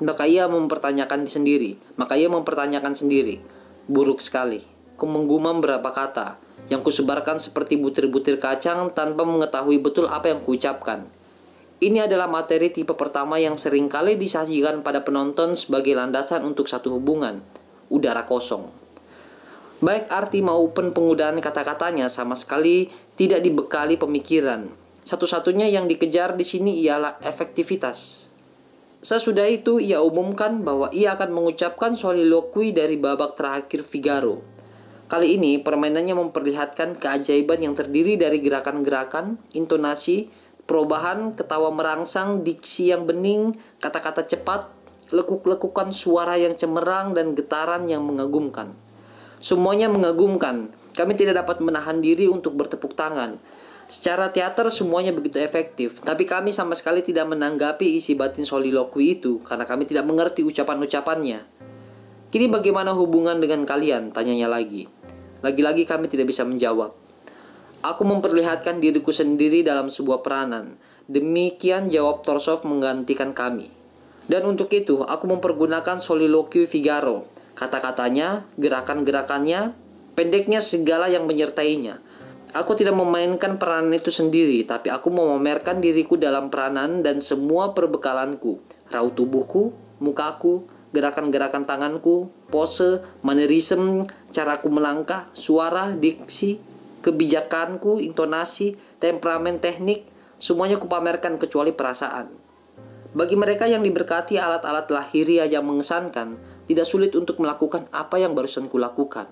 maka ia mempertanyakan sendiri. Maka ia mempertanyakan sendiri. Buruk sekali. Ku menggumam berapa kata, yang kusebarkan seperti butir-butir kacang tanpa mengetahui betul apa yang kuucapkan. Ini adalah materi tipe pertama yang sering kali disajikan pada penonton sebagai landasan untuk satu hubungan, udara kosong. Baik arti maupun penggunaan kata-katanya sama sekali tidak dibekali pemikiran. Satu-satunya yang dikejar di sini ialah efektivitas. Sesudah itu ia umumkan bahwa ia akan mengucapkan soliloquy dari babak terakhir Figaro. Kali ini permainannya memperlihatkan keajaiban yang terdiri dari gerakan-gerakan, intonasi, perubahan, ketawa merangsang, diksi yang bening, kata-kata cepat, lekuk-lekukan suara yang cemerlang dan getaran yang mengagumkan. Semuanya mengagumkan. Kami tidak dapat menahan diri untuk bertepuk tangan. Secara teater semuanya begitu efektif, tapi kami sama sekali tidak menanggapi isi batin soliloquy itu karena kami tidak mengerti ucapan-ucapannya. Kini bagaimana hubungan dengan kalian? Tanyanya lagi. Lagi-lagi kami tidak bisa menjawab. Aku memperlihatkan diriku sendiri dalam sebuah peranan. Demikian jawab Torsov menggantikan kami. Dan untuk itu, aku mempergunakan soliloquy Figaro, Kata-katanya, gerakan-gerakannya, pendeknya segala yang menyertainya. Aku tidak memainkan peranan itu sendiri, tapi aku memamerkan diriku dalam peranan dan semua perbekalanku, raut tubuhku, mukaku, gerakan-gerakan tanganku, pose, manerism, caraku melangkah, suara, diksi, kebijakanku, intonasi, temperamen teknik, semuanya kupamerkan kecuali perasaan. Bagi mereka yang diberkati alat-alat lahiriah yang mengesankan, tidak sulit untuk melakukan apa yang barusan kulakukan.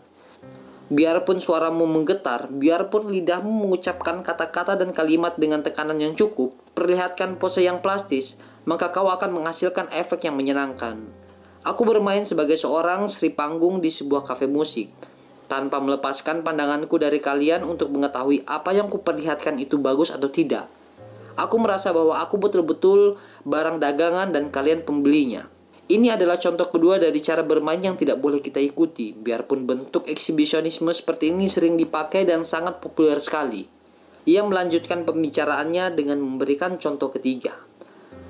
Biarpun suaramu menggetar, biarpun lidahmu mengucapkan kata-kata dan kalimat dengan tekanan yang cukup, perlihatkan pose yang plastis, maka kau akan menghasilkan efek yang menyenangkan. Aku bermain sebagai seorang Sri Panggung di sebuah kafe musik, tanpa melepaskan pandanganku dari kalian untuk mengetahui apa yang kuperlihatkan itu bagus atau tidak. Aku merasa bahwa aku betul-betul barang dagangan dan kalian pembelinya. Ini adalah contoh kedua dari cara bermain yang tidak boleh kita ikuti, biarpun bentuk eksibisionisme seperti ini sering dipakai dan sangat populer sekali. Ia melanjutkan pembicaraannya dengan memberikan contoh ketiga.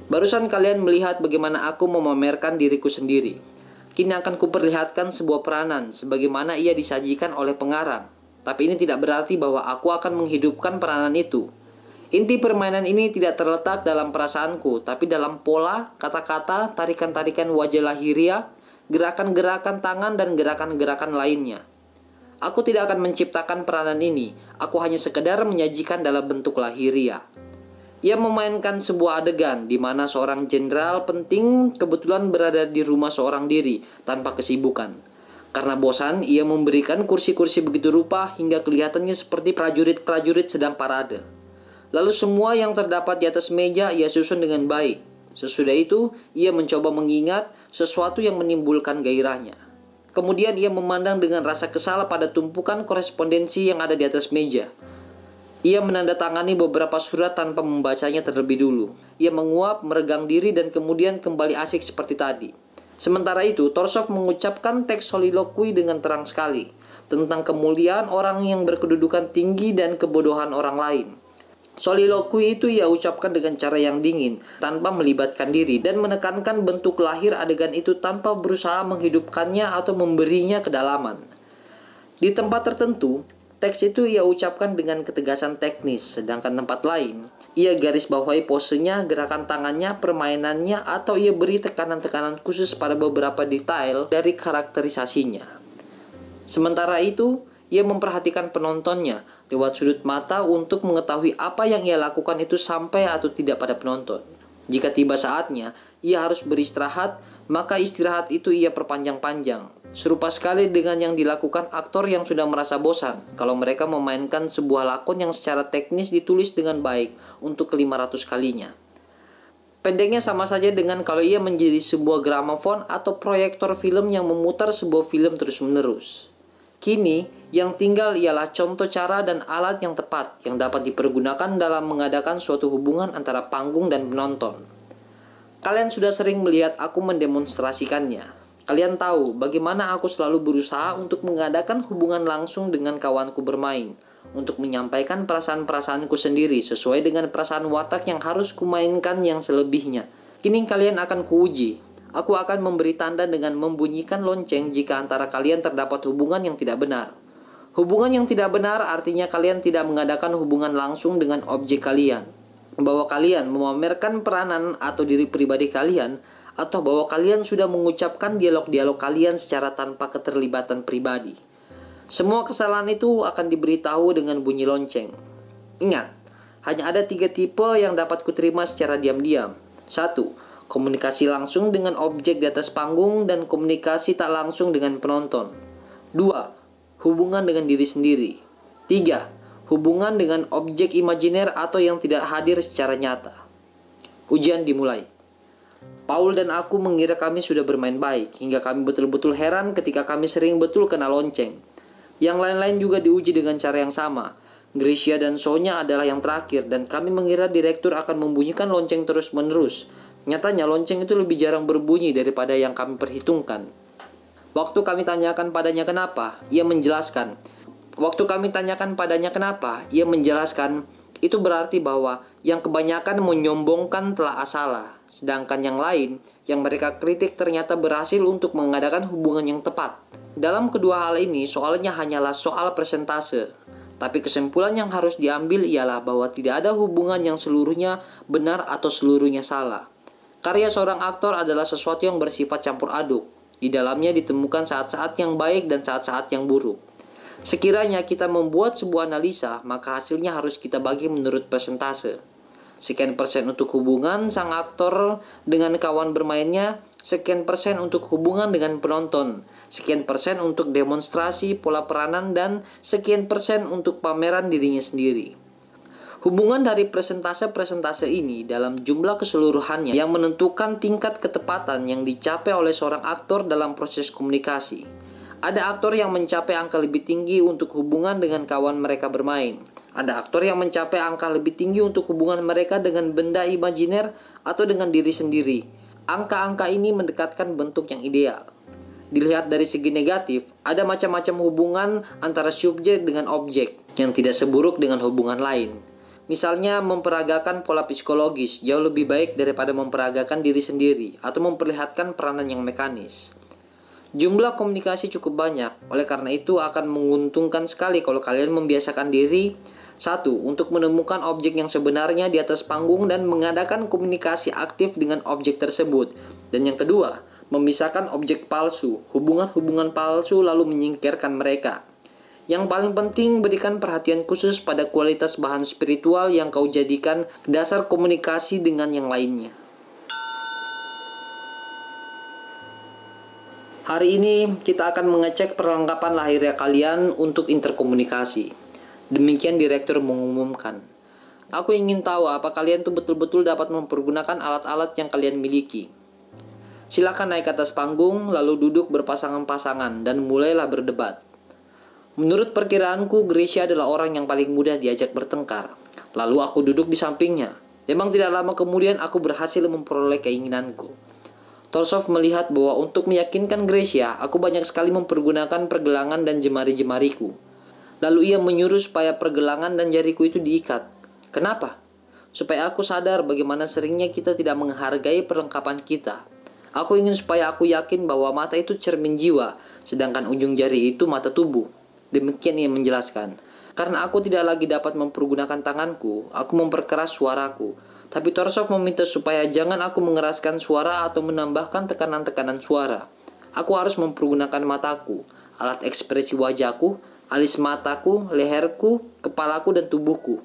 Barusan kalian melihat bagaimana aku memamerkan diriku sendiri. Kini akan kuperlihatkan sebuah peranan sebagaimana ia disajikan oleh pengarang. Tapi ini tidak berarti bahwa aku akan menghidupkan peranan itu. Inti permainan ini tidak terletak dalam perasaanku, tapi dalam pola, kata-kata, tarikan-tarikan wajah lahiriah, gerakan-gerakan tangan, dan gerakan-gerakan lainnya. Aku tidak akan menciptakan peranan ini, aku hanya sekedar menyajikan dalam bentuk lahiriah. Ia memainkan sebuah adegan di mana seorang jenderal penting kebetulan berada di rumah seorang diri tanpa kesibukan. Karena bosan, ia memberikan kursi-kursi begitu rupa hingga kelihatannya seperti prajurit-prajurit sedang parade. Lalu semua yang terdapat di atas meja ia susun dengan baik. Sesudah itu, ia mencoba mengingat sesuatu yang menimbulkan gairahnya. Kemudian ia memandang dengan rasa kesal pada tumpukan korespondensi yang ada di atas meja. Ia menandatangani beberapa surat tanpa membacanya terlebih dulu. Ia menguap, meregang diri, dan kemudian kembali asik seperti tadi. Sementara itu, Torsov mengucapkan teks soliloquy dengan terang sekali tentang kemuliaan orang yang berkedudukan tinggi dan kebodohan orang lain. Soliloquy itu ia ucapkan dengan cara yang dingin, tanpa melibatkan diri, dan menekankan bentuk lahir adegan itu tanpa berusaha menghidupkannya atau memberinya kedalaman. Di tempat tertentu, teks itu ia ucapkan dengan ketegasan teknis, sedangkan tempat lain, ia garis bawahi posenya, gerakan tangannya, permainannya, atau ia beri tekanan-tekanan khusus pada beberapa detail dari karakterisasinya. Sementara itu, ia memperhatikan penontonnya, lewat sudut mata untuk mengetahui apa yang ia lakukan itu sampai atau tidak pada penonton. Jika tiba saatnya, ia harus beristirahat, maka istirahat itu ia perpanjang-panjang. Serupa sekali dengan yang dilakukan aktor yang sudah merasa bosan kalau mereka memainkan sebuah lakon yang secara teknis ditulis dengan baik untuk ke-500 kalinya. Pendeknya sama saja dengan kalau ia menjadi sebuah gramofon atau proyektor film yang memutar sebuah film terus-menerus. Kini, yang tinggal ialah contoh cara dan alat yang tepat yang dapat dipergunakan dalam mengadakan suatu hubungan antara panggung dan penonton. Kalian sudah sering melihat aku mendemonstrasikannya. Kalian tahu bagaimana aku selalu berusaha untuk mengadakan hubungan langsung dengan kawanku bermain, untuk menyampaikan perasaan-perasaanku sendiri sesuai dengan perasaan watak yang harus kumainkan yang selebihnya. Kini kalian akan kuuji Aku akan memberi tanda dengan membunyikan lonceng jika antara kalian terdapat hubungan yang tidak benar. Hubungan yang tidak benar artinya kalian tidak mengadakan hubungan langsung dengan objek kalian. Bahwa kalian memamerkan peranan atau diri pribadi kalian, atau bahwa kalian sudah mengucapkan dialog-dialog kalian secara tanpa keterlibatan pribadi. Semua kesalahan itu akan diberitahu dengan bunyi lonceng. Ingat, hanya ada tiga tipe yang dapat kuterima secara diam-diam. Satu, komunikasi langsung dengan objek di atas panggung dan komunikasi tak langsung dengan penonton. 2. Hubungan dengan diri sendiri. 3. Hubungan dengan objek imajiner atau yang tidak hadir secara nyata. Ujian dimulai. Paul dan aku mengira kami sudah bermain baik, hingga kami betul-betul heran ketika kami sering betul kena lonceng. Yang lain-lain juga diuji dengan cara yang sama. Gracia dan Sonya adalah yang terakhir, dan kami mengira direktur akan membunyikan lonceng terus-menerus, Nyatanya lonceng itu lebih jarang berbunyi daripada yang kami perhitungkan. Waktu kami tanyakan padanya kenapa, ia menjelaskan. Waktu kami tanyakan padanya kenapa, ia menjelaskan itu berarti bahwa yang kebanyakan menyombongkan telah asalah. Sedangkan yang lain yang mereka kritik ternyata berhasil untuk mengadakan hubungan yang tepat. Dalam kedua hal ini, soalnya hanyalah soal persentase. Tapi kesimpulan yang harus diambil ialah bahwa tidak ada hubungan yang seluruhnya benar atau seluruhnya salah. Karya seorang aktor adalah sesuatu yang bersifat campur aduk. Di dalamnya ditemukan saat-saat yang baik dan saat-saat yang buruk. Sekiranya kita membuat sebuah analisa, maka hasilnya harus kita bagi menurut persentase. Sekian persen untuk hubungan sang aktor dengan kawan bermainnya, sekian persen untuk hubungan dengan penonton, sekian persen untuk demonstrasi pola peranan, dan sekian persen untuk pameran dirinya sendiri. Hubungan dari presentase-presentase ini dalam jumlah keseluruhannya yang menentukan tingkat ketepatan yang dicapai oleh seorang aktor dalam proses komunikasi. Ada aktor yang mencapai angka lebih tinggi untuk hubungan dengan kawan mereka bermain. Ada aktor yang mencapai angka lebih tinggi untuk hubungan mereka dengan benda imajiner atau dengan diri sendiri. Angka-angka ini mendekatkan bentuk yang ideal. Dilihat dari segi negatif, ada macam-macam hubungan antara subjek dengan objek yang tidak seburuk dengan hubungan lain. Misalnya memperagakan pola psikologis jauh lebih baik daripada memperagakan diri sendiri atau memperlihatkan peranan yang mekanis. Jumlah komunikasi cukup banyak, oleh karena itu akan menguntungkan sekali kalau kalian membiasakan diri satu, untuk menemukan objek yang sebenarnya di atas panggung dan mengadakan komunikasi aktif dengan objek tersebut. Dan yang kedua, memisahkan objek palsu, hubungan-hubungan palsu lalu menyingkirkan mereka. Yang paling penting, berikan perhatian khusus pada kualitas bahan spiritual yang kau jadikan dasar komunikasi dengan yang lainnya. Hari ini kita akan mengecek perlengkapan lahirnya kalian untuk interkomunikasi. Demikian direktur mengumumkan. Aku ingin tahu apa kalian tuh betul-betul dapat mempergunakan alat-alat yang kalian miliki. Silakan naik ke atas panggung, lalu duduk berpasangan-pasangan dan mulailah berdebat. Menurut perkiraanku, Gracia adalah orang yang paling mudah diajak bertengkar. Lalu aku duduk di sampingnya. Memang tidak lama kemudian aku berhasil memperoleh keinginanku. Torsov melihat bahwa untuk meyakinkan Gracia, aku banyak sekali mempergunakan pergelangan dan jemari-jemariku. Lalu ia menyuruh supaya pergelangan dan jariku itu diikat. Kenapa? Supaya aku sadar bagaimana seringnya kita tidak menghargai perlengkapan kita. Aku ingin supaya aku yakin bahwa mata itu cermin jiwa, sedangkan ujung jari itu mata tubuh. Demikian ia menjelaskan. Karena aku tidak lagi dapat mempergunakan tanganku, aku memperkeras suaraku. Tapi Torsov meminta supaya jangan aku mengeraskan suara atau menambahkan tekanan-tekanan suara. Aku harus mempergunakan mataku, alat ekspresi wajahku, alis mataku, leherku, kepalaku, dan tubuhku.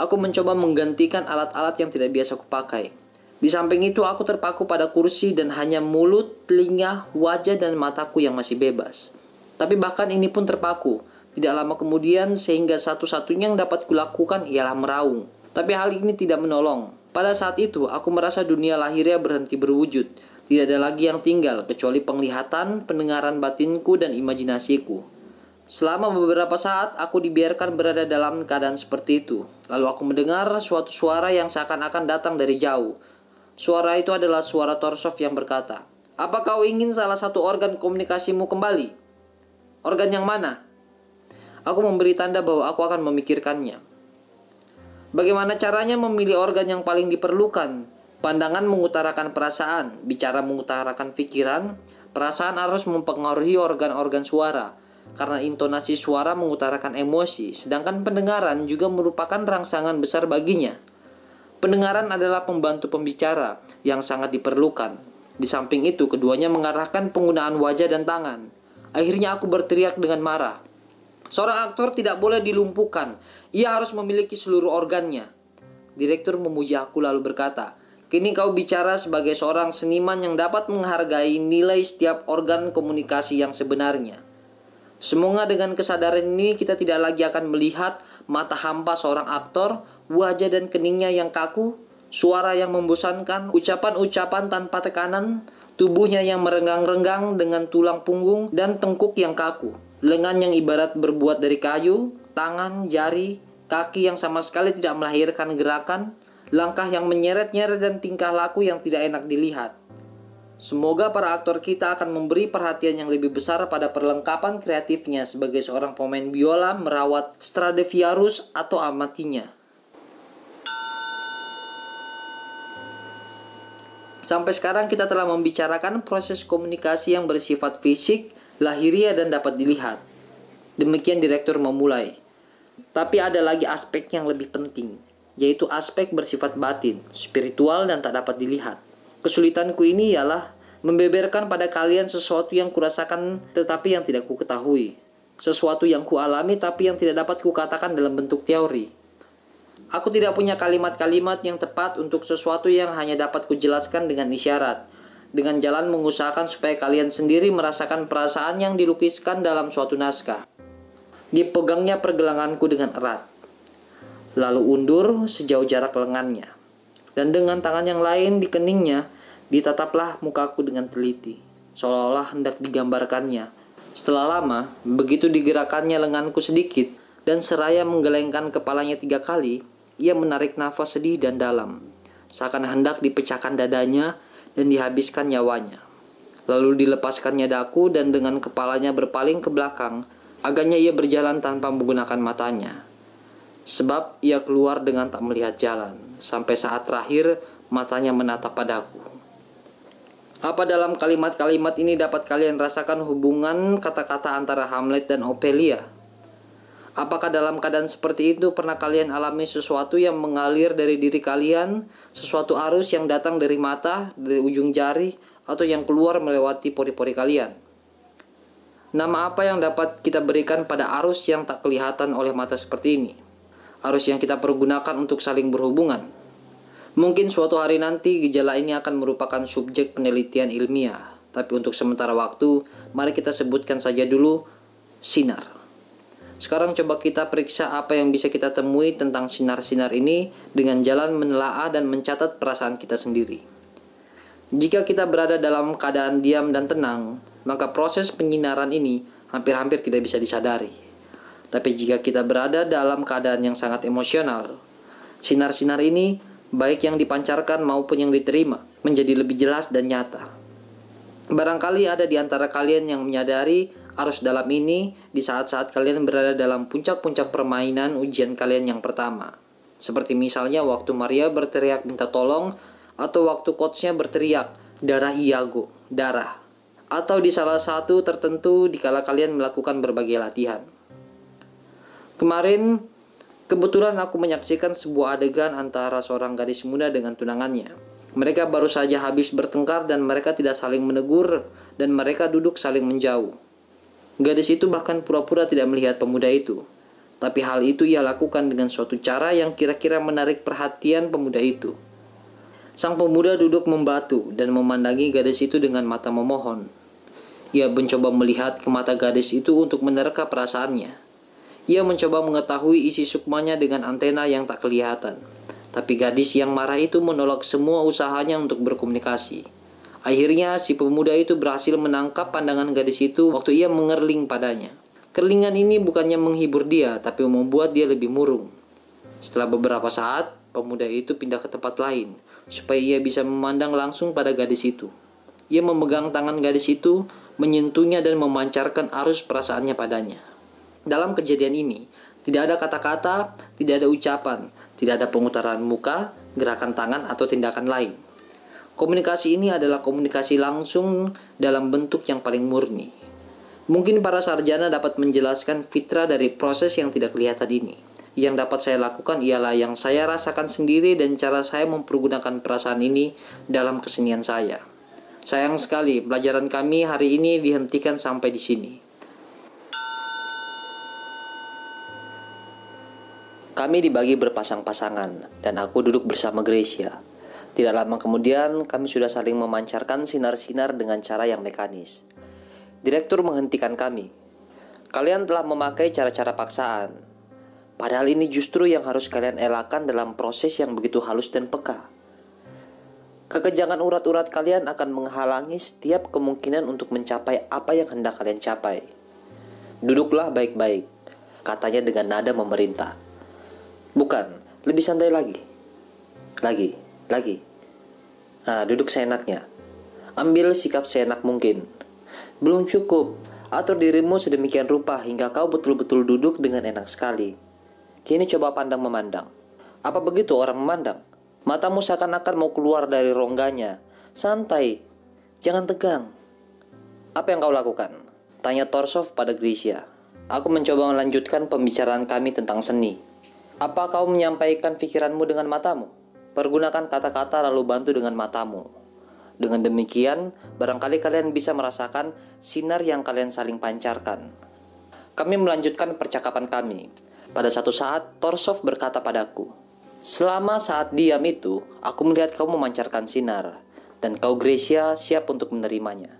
Aku mencoba menggantikan alat-alat yang tidak biasa kupakai. Di samping itu, aku terpaku pada kursi dan hanya mulut, telinga, wajah, dan mataku yang masih bebas. Tapi bahkan ini pun terpaku. Tidak lama kemudian sehingga satu-satunya yang dapat kulakukan ialah meraung. Tapi hal ini tidak menolong. Pada saat itu aku merasa dunia lahirnya berhenti berwujud. Tidak ada lagi yang tinggal kecuali penglihatan, pendengaran batinku dan imajinasiku. Selama beberapa saat aku dibiarkan berada dalam keadaan seperti itu. Lalu aku mendengar suatu suara yang seakan-akan datang dari jauh. Suara itu adalah suara Torsov yang berkata, "Apa kau ingin salah satu organ komunikasimu kembali?" Organ yang mana? Aku memberi tanda bahwa aku akan memikirkannya. Bagaimana caranya memilih organ yang paling diperlukan? Pandangan mengutarakan perasaan, bicara mengutarakan pikiran, perasaan harus mempengaruhi organ-organ suara, karena intonasi suara mengutarakan emosi, sedangkan pendengaran juga merupakan rangsangan besar baginya. Pendengaran adalah pembantu pembicara yang sangat diperlukan. Di samping itu, keduanya mengarahkan penggunaan wajah dan tangan. Akhirnya aku berteriak dengan marah. Seorang aktor tidak boleh dilumpuhkan. Ia harus memiliki seluruh organnya. Direktur memuji aku lalu berkata, Kini kau bicara sebagai seorang seniman yang dapat menghargai nilai setiap organ komunikasi yang sebenarnya. Semoga dengan kesadaran ini kita tidak lagi akan melihat mata hampa seorang aktor, wajah dan keningnya yang kaku, suara yang membosankan, ucapan-ucapan tanpa tekanan, tubuhnya yang merenggang-renggang dengan tulang punggung dan tengkuk yang kaku, lengan yang ibarat berbuat dari kayu, tangan, jari, kaki yang sama sekali tidak melahirkan gerakan, langkah yang menyeret-nyeret dan tingkah laku yang tidak enak dilihat. Semoga para aktor kita akan memberi perhatian yang lebih besar pada perlengkapan kreatifnya sebagai seorang pemain biola merawat Stradivarius atau amatinya. Sampai sekarang kita telah membicarakan proses komunikasi yang bersifat fisik, lahiriah dan dapat dilihat. Demikian direktur memulai. Tapi ada lagi aspek yang lebih penting, yaitu aspek bersifat batin, spiritual dan tak dapat dilihat. Kesulitanku ini ialah membeberkan pada kalian sesuatu yang kurasakan tetapi yang tidak ku ketahui. Sesuatu yang kualami tapi yang tidak dapat kukatakan dalam bentuk teori. Aku tidak punya kalimat-kalimat yang tepat untuk sesuatu yang hanya dapat kujelaskan dengan isyarat. Dengan jalan mengusahakan supaya kalian sendiri merasakan perasaan yang dilukiskan dalam suatu naskah. Dipegangnya pergelanganku dengan erat. Lalu undur sejauh jarak lengannya. Dan dengan tangan yang lain di keningnya, ditataplah mukaku dengan teliti. Seolah-olah hendak digambarkannya. Setelah lama, begitu digerakkannya lenganku sedikit, dan seraya menggelengkan kepalanya tiga kali, ia menarik nafas sedih dan dalam, seakan hendak dipecahkan dadanya dan dihabiskan nyawanya. Lalu dilepaskannya daku dan dengan kepalanya berpaling ke belakang, agaknya ia berjalan tanpa menggunakan matanya. Sebab ia keluar dengan tak melihat jalan, sampai saat terakhir matanya menatap padaku. Apa dalam kalimat-kalimat ini dapat kalian rasakan hubungan kata-kata antara Hamlet dan Ophelia? Apakah dalam keadaan seperti itu pernah kalian alami sesuatu yang mengalir dari diri kalian, sesuatu arus yang datang dari mata, dari ujung jari, atau yang keluar melewati pori-pori kalian? Nama apa yang dapat kita berikan pada arus yang tak kelihatan oleh mata seperti ini? Arus yang kita pergunakan untuk saling berhubungan. Mungkin suatu hari nanti gejala ini akan merupakan subjek penelitian ilmiah, tapi untuk sementara waktu, mari kita sebutkan saja dulu sinar. Sekarang coba kita periksa apa yang bisa kita temui tentang sinar-sinar ini dengan jalan menelaah dan mencatat perasaan kita sendiri. Jika kita berada dalam keadaan diam dan tenang, maka proses penyinaran ini hampir-hampir tidak bisa disadari. Tapi jika kita berada dalam keadaan yang sangat emosional, sinar-sinar ini, baik yang dipancarkan maupun yang diterima, menjadi lebih jelas dan nyata. Barangkali ada di antara kalian yang menyadari arus dalam ini di saat-saat kalian berada dalam puncak-puncak permainan ujian kalian yang pertama. Seperti misalnya waktu Maria berteriak minta tolong atau waktu coachnya berteriak darah Iago, darah. Atau di salah satu tertentu di kala kalian melakukan berbagai latihan. Kemarin kebetulan aku menyaksikan sebuah adegan antara seorang gadis muda dengan tunangannya. Mereka baru saja habis bertengkar dan mereka tidak saling menegur dan mereka duduk saling menjauh. Gadis itu bahkan pura-pura tidak melihat pemuda itu. Tapi hal itu ia lakukan dengan suatu cara yang kira-kira menarik perhatian pemuda itu. Sang pemuda duduk membatu dan memandangi gadis itu dengan mata memohon. Ia mencoba melihat ke mata gadis itu untuk menerka perasaannya. Ia mencoba mengetahui isi sukmanya dengan antena yang tak kelihatan. Tapi gadis yang marah itu menolak semua usahanya untuk berkomunikasi. Akhirnya si pemuda itu berhasil menangkap pandangan gadis itu waktu ia mengerling padanya. Kerlingan ini bukannya menghibur dia, tapi membuat dia lebih murung. Setelah beberapa saat, pemuda itu pindah ke tempat lain, supaya ia bisa memandang langsung pada gadis itu. Ia memegang tangan gadis itu, menyentuhnya dan memancarkan arus perasaannya padanya. Dalam kejadian ini, tidak ada kata-kata, tidak ada ucapan, tidak ada pengutaran muka, gerakan tangan, atau tindakan lain. Komunikasi ini adalah komunikasi langsung dalam bentuk yang paling murni. Mungkin para sarjana dapat menjelaskan fitrah dari proses yang tidak kelihatan ini. Yang dapat saya lakukan ialah yang saya rasakan sendiri dan cara saya mempergunakan perasaan ini dalam kesenian saya. Sayang sekali, pelajaran kami hari ini dihentikan sampai di sini. Kami dibagi berpasang-pasangan, dan aku duduk bersama Gracia. Tidak lama kemudian, kami sudah saling memancarkan sinar-sinar dengan cara yang mekanis. Direktur menghentikan kami. Kalian telah memakai cara-cara paksaan. Padahal ini justru yang harus kalian elakkan dalam proses yang begitu halus dan peka. Kekejangan urat-urat kalian akan menghalangi setiap kemungkinan untuk mencapai apa yang hendak kalian capai. Duduklah baik-baik, katanya dengan nada memerintah. Bukan, lebih santai lagi. Lagi, lagi. Nah, duduk seenaknya. Ambil sikap seenak mungkin. Belum cukup. Atur dirimu sedemikian rupa hingga kau betul-betul duduk dengan enak sekali. Kini coba pandang memandang. Apa begitu orang memandang? Matamu seakan-akan mau keluar dari rongganya, Santai, jangan tegang. Apa yang kau lakukan? Tanya Torsov pada Grisha. Aku mencoba melanjutkan pembicaraan kami tentang seni. Apa kau menyampaikan pikiranmu dengan matamu? Pergunakan kata-kata lalu bantu dengan matamu. Dengan demikian, barangkali kalian bisa merasakan sinar yang kalian saling pancarkan. Kami melanjutkan percakapan kami. Pada satu saat, Torsov berkata padaku, Selama saat diam itu, aku melihat kau memancarkan sinar, dan kau Gracia siap untuk menerimanya.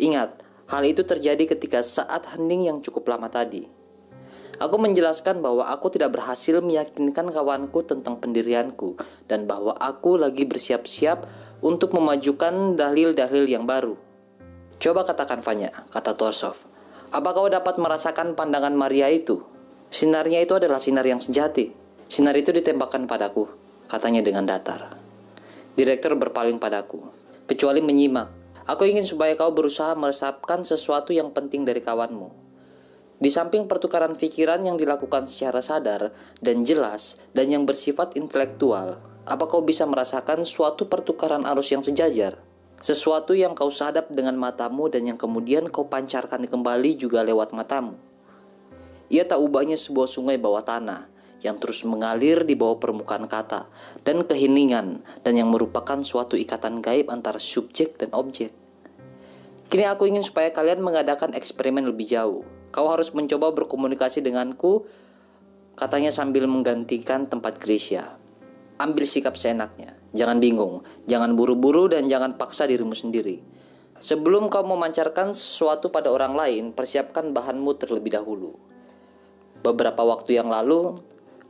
Ingat, hal itu terjadi ketika saat hening yang cukup lama tadi. Aku menjelaskan bahwa aku tidak berhasil meyakinkan kawanku tentang pendirianku dan bahwa aku lagi bersiap-siap untuk memajukan dalil-dalil yang baru. Coba katakan Fanya, kata Torsov. Apa kau dapat merasakan pandangan Maria itu? Sinarnya itu adalah sinar yang sejati. Sinar itu ditembakkan padaku, katanya dengan datar. Direktur berpaling padaku, kecuali menyimak. Aku ingin supaya kau berusaha meresapkan sesuatu yang penting dari kawanmu. Di samping pertukaran pikiran yang dilakukan secara sadar dan jelas dan yang bersifat intelektual, apa kau bisa merasakan suatu pertukaran arus yang sejajar? Sesuatu yang kau sadap dengan matamu dan yang kemudian kau pancarkan kembali juga lewat matamu. Ia tak ubahnya sebuah sungai bawah tanah yang terus mengalir di bawah permukaan kata dan keheningan dan yang merupakan suatu ikatan gaib antara subjek dan objek. Kini aku ingin supaya kalian mengadakan eksperimen lebih jauh. Kau harus mencoba berkomunikasi denganku, katanya sambil menggantikan tempat Gracia ambil sikap seenaknya. Jangan bingung, jangan buru-buru dan jangan paksa dirimu sendiri. Sebelum kau memancarkan sesuatu pada orang lain, persiapkan bahanmu terlebih dahulu. Beberapa waktu yang lalu,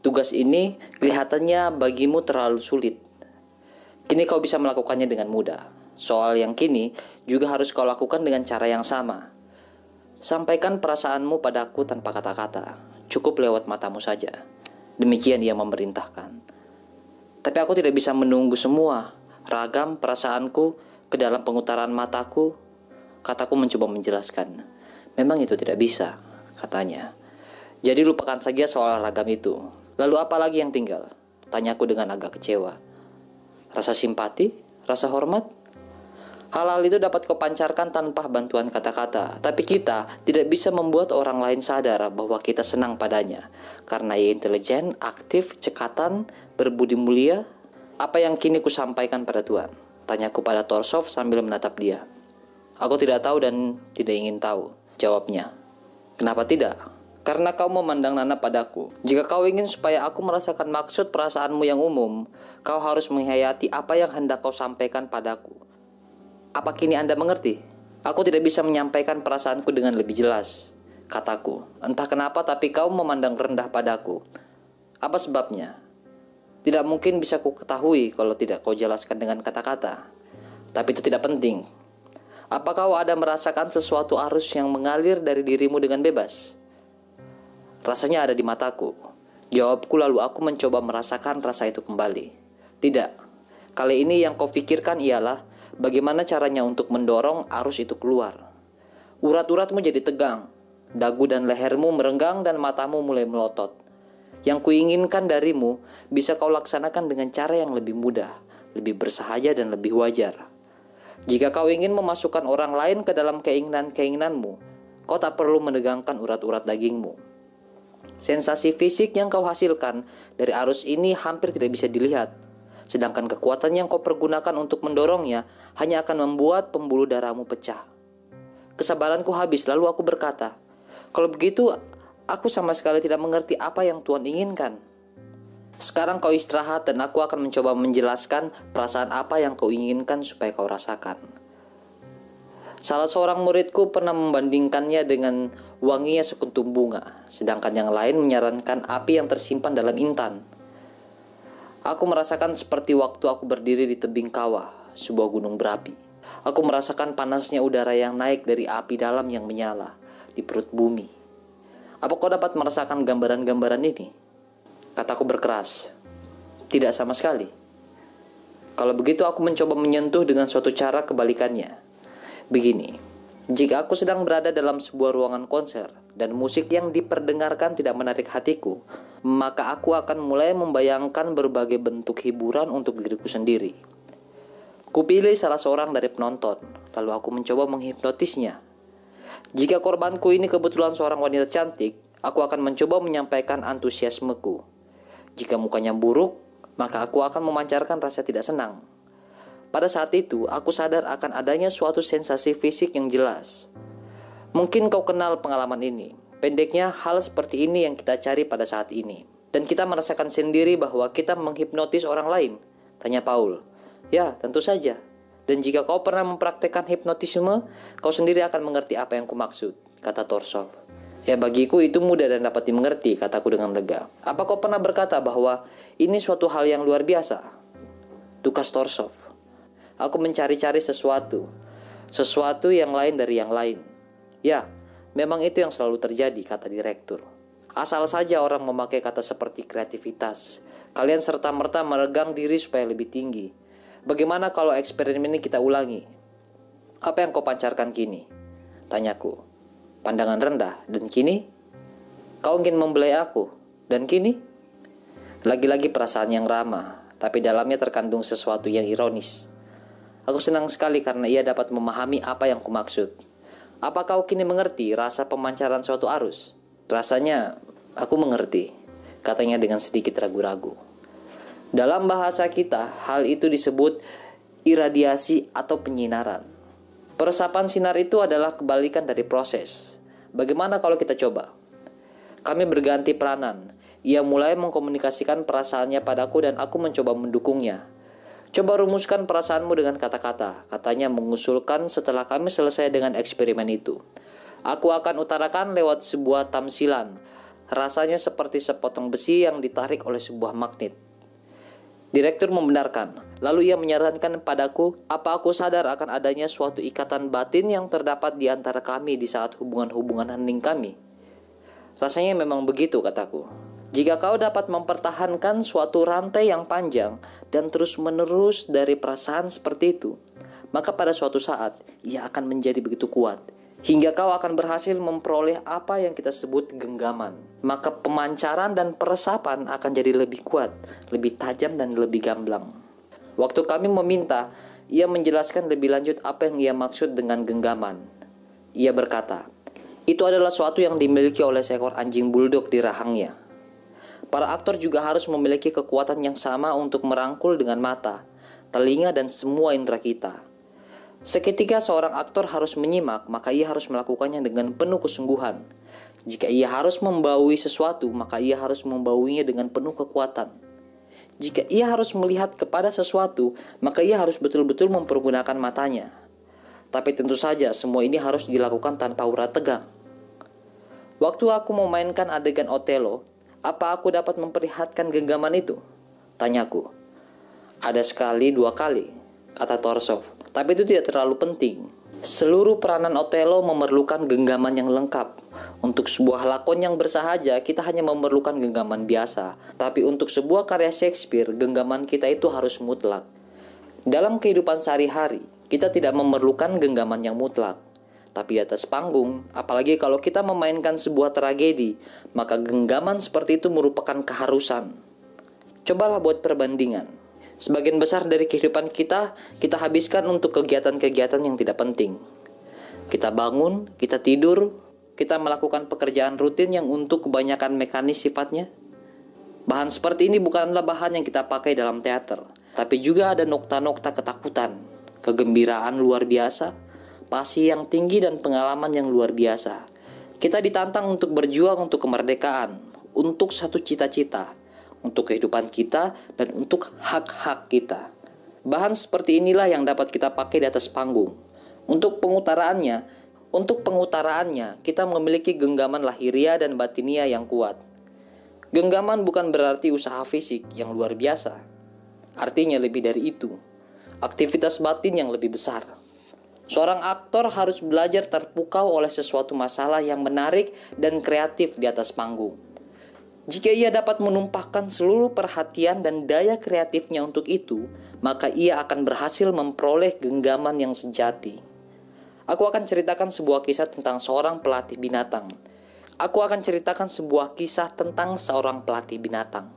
tugas ini kelihatannya bagimu terlalu sulit. Kini kau bisa melakukannya dengan mudah. Soal yang kini juga harus kau lakukan dengan cara yang sama. Sampaikan perasaanmu padaku tanpa kata-kata, cukup lewat matamu saja. Demikian ia memerintahkan. Tapi aku tidak bisa menunggu semua ragam perasaanku ke dalam pengutaran mataku. Kataku mencoba menjelaskan. Memang itu tidak bisa, katanya. Jadi lupakan saja soal ragam itu. Lalu apa lagi yang tinggal? Tanyaku dengan agak kecewa. Rasa simpati? Rasa hormat? Hal-hal itu dapat kau pancarkan tanpa bantuan kata-kata, tapi kita tidak bisa membuat orang lain sadar bahwa kita senang padanya, karena ia intelijen, aktif, cekatan, berbudi mulia. Apa yang kini ku sampaikan pada Tuhan? Tanyaku pada Torsov sambil menatap dia. Aku tidak tahu dan tidak ingin tahu, jawabnya. Kenapa tidak? Karena kau memandang Nana padaku. Jika kau ingin supaya aku merasakan maksud perasaanmu yang umum, kau harus menghayati apa yang hendak kau sampaikan padaku apa kini Anda mengerti? Aku tidak bisa menyampaikan perasaanku dengan lebih jelas. Kataku, entah kenapa tapi kau memandang rendah padaku. Apa sebabnya? Tidak mungkin bisa ku ketahui kalau tidak kau jelaskan dengan kata-kata. Tapi itu tidak penting. Apa kau ada merasakan sesuatu arus yang mengalir dari dirimu dengan bebas? Rasanya ada di mataku. Jawabku lalu aku mencoba merasakan rasa itu kembali. Tidak. Kali ini yang kau pikirkan ialah Bagaimana caranya untuk mendorong arus itu keluar? Urat-uratmu jadi tegang, dagu dan lehermu merenggang dan matamu mulai melotot. Yang kuinginkan darimu bisa kau laksanakan dengan cara yang lebih mudah, lebih bersahaja dan lebih wajar. Jika kau ingin memasukkan orang lain ke dalam keinginan-keinginanmu, kau tak perlu menegangkan urat-urat dagingmu. Sensasi fisik yang kau hasilkan dari arus ini hampir tidak bisa dilihat, Sedangkan kekuatan yang kau pergunakan untuk mendorongnya hanya akan membuat pembuluh darahmu pecah. Kesabaranku habis, lalu aku berkata, "Kalau begitu, aku sama sekali tidak mengerti apa yang Tuhan inginkan." Sekarang kau istirahat dan aku akan mencoba menjelaskan perasaan apa yang kau inginkan supaya kau rasakan. Salah seorang muridku pernah membandingkannya dengan wanginya sekuntum bunga, sedangkan yang lain menyarankan api yang tersimpan dalam intan. Aku merasakan seperti waktu aku berdiri di tebing kawah, sebuah gunung berapi. Aku merasakan panasnya udara yang naik dari api dalam yang menyala di perut bumi. Apa kau dapat merasakan gambaran-gambaran ini? Kataku berkeras. Tidak sama sekali. Kalau begitu aku mencoba menyentuh dengan suatu cara kebalikannya. Begini, jika aku sedang berada dalam sebuah ruangan konser dan musik yang diperdengarkan tidak menarik hatiku, maka aku akan mulai membayangkan berbagai bentuk hiburan untuk diriku sendiri. Kupilih salah seorang dari penonton, lalu aku mencoba menghipnotisnya. Jika korbanku ini kebetulan seorang wanita cantik, aku akan mencoba menyampaikan antusiasmeku. Jika mukanya buruk, maka aku akan memancarkan rasa tidak senang. Pada saat itu, aku sadar akan adanya suatu sensasi fisik yang jelas. Mungkin kau kenal pengalaman ini. Pendeknya, hal seperti ini yang kita cari pada saat ini. Dan kita merasakan sendiri bahwa kita menghipnotis orang lain. Tanya Paul. Ya, tentu saja. Dan jika kau pernah mempraktekkan hipnotisme, kau sendiri akan mengerti apa yang kumaksud, kata Torsov. Ya bagiku itu mudah dan dapat dimengerti, kataku dengan lega. Apa kau pernah berkata bahwa ini suatu hal yang luar biasa? Tukas Torsov. Aku mencari-cari sesuatu. Sesuatu yang lain dari yang lain. Ya, memang itu yang selalu terjadi, kata direktur. Asal saja orang memakai kata seperti kreativitas. Kalian serta-merta meregang diri supaya lebih tinggi. Bagaimana kalau eksperimen ini kita ulangi? Apa yang kau pancarkan kini? Tanyaku. Pandangan rendah. Dan kini? Kau ingin membelai aku. Dan kini? Lagi-lagi perasaan yang ramah, tapi dalamnya terkandung sesuatu yang ironis. Aku senang sekali karena ia dapat memahami apa yang kumaksud. Apa kau kini mengerti rasa pemancaran suatu arus? Rasanya aku mengerti, katanya dengan sedikit ragu-ragu. Dalam bahasa kita, hal itu disebut iradiasi atau penyinaran. Peresapan sinar itu adalah kebalikan dari proses. Bagaimana kalau kita coba? Kami berganti peranan. Ia mulai mengkomunikasikan perasaannya padaku dan aku mencoba mendukungnya. Coba rumuskan perasaanmu dengan kata-kata, katanya mengusulkan setelah kami selesai dengan eksperimen itu. Aku akan utarakan lewat sebuah tamsilan. Rasanya seperti sepotong besi yang ditarik oleh sebuah magnet. Direktur membenarkan. Lalu ia menyarankan padaku, apa aku sadar akan adanya suatu ikatan batin yang terdapat di antara kami di saat hubungan-hubungan hening kami. Rasanya memang begitu, kataku. Jika kau dapat mempertahankan suatu rantai yang panjang dan terus-menerus dari perasaan seperti itu, maka pada suatu saat ia akan menjadi begitu kuat hingga kau akan berhasil memperoleh apa yang kita sebut genggaman. Maka pemancaran dan peresapan akan jadi lebih kuat, lebih tajam dan lebih gamblang. Waktu kami meminta, ia menjelaskan lebih lanjut apa yang ia maksud dengan genggaman. Ia berkata, itu adalah suatu yang dimiliki oleh seekor anjing bulldog di rahangnya. Para aktor juga harus memiliki kekuatan yang sama untuk merangkul dengan mata, telinga, dan semua indera kita Seketika seorang aktor harus menyimak, maka ia harus melakukannya dengan penuh kesungguhan. Jika ia harus membaui sesuatu, maka ia harus membauinya dengan penuh kekuatan. Jika ia harus melihat kepada sesuatu, maka ia harus betul-betul mempergunakan matanya. Tapi tentu saja semua ini harus dilakukan tanpa urat tegang. Waktu aku memainkan adegan Otelo, apa aku dapat memperlihatkan genggaman itu? Tanyaku. Ada sekali dua kali, kata Torsov. Tapi itu tidak terlalu penting. Seluruh peranan Otelo memerlukan genggaman yang lengkap. Untuk sebuah lakon yang bersahaja, kita hanya memerlukan genggaman biasa. Tapi untuk sebuah karya Shakespeare, genggaman kita itu harus mutlak. Dalam kehidupan sehari-hari, kita tidak memerlukan genggaman yang mutlak. Tapi di atas panggung, apalagi kalau kita memainkan sebuah tragedi, maka genggaman seperti itu merupakan keharusan. Cobalah buat perbandingan. Sebagian besar dari kehidupan kita, kita habiskan untuk kegiatan-kegiatan yang tidak penting. Kita bangun, kita tidur, kita melakukan pekerjaan rutin yang untuk kebanyakan mekanis sifatnya. Bahan seperti ini bukanlah bahan yang kita pakai dalam teater, tapi juga ada nokta-nokta ketakutan, kegembiraan luar biasa, pasi yang tinggi dan pengalaman yang luar biasa. Kita ditantang untuk berjuang untuk kemerdekaan, untuk satu cita-cita, untuk kehidupan kita dan untuk hak-hak kita. Bahan seperti inilah yang dapat kita pakai di atas panggung. Untuk pengutaraannya, untuk pengutaraannya kita memiliki genggaman lahiria dan batinia yang kuat. Genggaman bukan berarti usaha fisik yang luar biasa. Artinya lebih dari itu. Aktivitas batin yang lebih besar. Seorang aktor harus belajar terpukau oleh sesuatu masalah yang menarik dan kreatif di atas panggung. Jika ia dapat menumpahkan seluruh perhatian dan daya kreatifnya untuk itu, maka ia akan berhasil memperoleh genggaman yang sejati. Aku akan ceritakan sebuah kisah tentang seorang pelatih binatang. Aku akan ceritakan sebuah kisah tentang seorang pelatih binatang.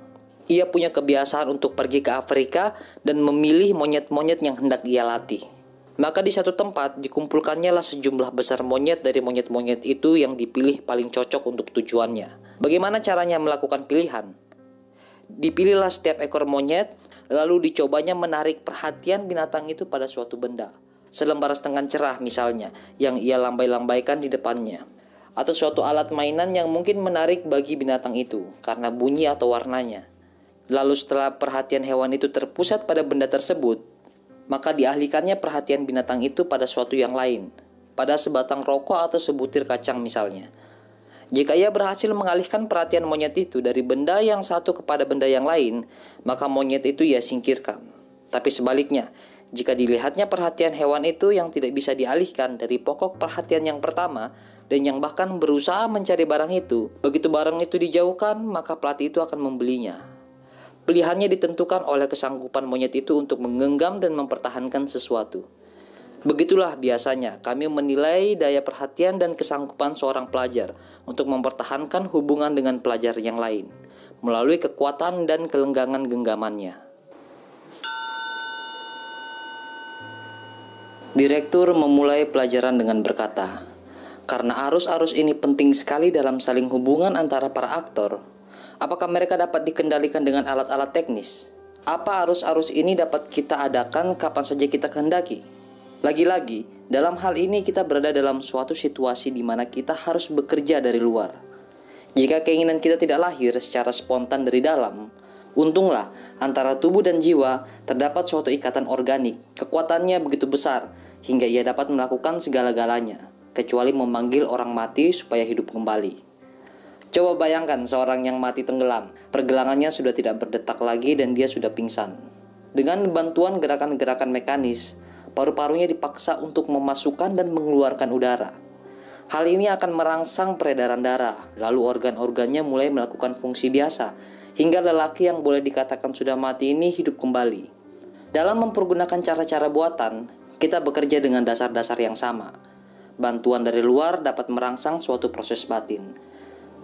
Ia punya kebiasaan untuk pergi ke Afrika dan memilih monyet-monyet yang hendak ia latih. Maka di satu tempat dikumpulkannya lah sejumlah besar monyet dari monyet-monyet itu yang dipilih paling cocok untuk tujuannya. Bagaimana caranya melakukan pilihan? Dipilihlah setiap ekor monyet, lalu dicobanya menarik perhatian binatang itu pada suatu benda. Selembar setengah cerah misalnya, yang ia lambai-lambaikan di depannya. Atau suatu alat mainan yang mungkin menarik bagi binatang itu, karena bunyi atau warnanya. Lalu setelah perhatian hewan itu terpusat pada benda tersebut, maka dialihkannya perhatian binatang itu pada suatu yang lain, pada sebatang rokok atau sebutir kacang misalnya. Jika ia berhasil mengalihkan perhatian monyet itu dari benda yang satu kepada benda yang lain, maka monyet itu ia singkirkan. Tapi sebaliknya, jika dilihatnya perhatian hewan itu yang tidak bisa dialihkan dari pokok perhatian yang pertama dan yang bahkan berusaha mencari barang itu, begitu barang itu dijauhkan, maka pelatih itu akan membelinya Pilihannya ditentukan oleh kesanggupan monyet itu untuk menggenggam dan mempertahankan sesuatu. Begitulah biasanya kami menilai daya perhatian dan kesanggupan seorang pelajar untuk mempertahankan hubungan dengan pelajar yang lain melalui kekuatan dan kelenggangan genggamannya. Direktur memulai pelajaran dengan berkata, "Karena arus-arus ini penting sekali dalam saling hubungan antara para aktor, Apakah mereka dapat dikendalikan dengan alat-alat teknis? Apa arus-arus ini dapat kita adakan kapan saja kita kehendaki? Lagi-lagi, dalam hal ini kita berada dalam suatu situasi di mana kita harus bekerja dari luar. Jika keinginan kita tidak lahir secara spontan dari dalam, untunglah antara tubuh dan jiwa terdapat suatu ikatan organik. Kekuatannya begitu besar hingga ia dapat melakukan segala-galanya, kecuali memanggil orang mati supaya hidup kembali. Coba bayangkan seorang yang mati tenggelam, pergelangannya sudah tidak berdetak lagi dan dia sudah pingsan. Dengan bantuan gerakan-gerakan mekanis, paru-parunya dipaksa untuk memasukkan dan mengeluarkan udara. Hal ini akan merangsang peredaran darah, lalu organ-organnya mulai melakukan fungsi biasa, hingga lelaki yang boleh dikatakan sudah mati ini hidup kembali. Dalam mempergunakan cara-cara buatan, kita bekerja dengan dasar-dasar yang sama. Bantuan dari luar dapat merangsang suatu proses batin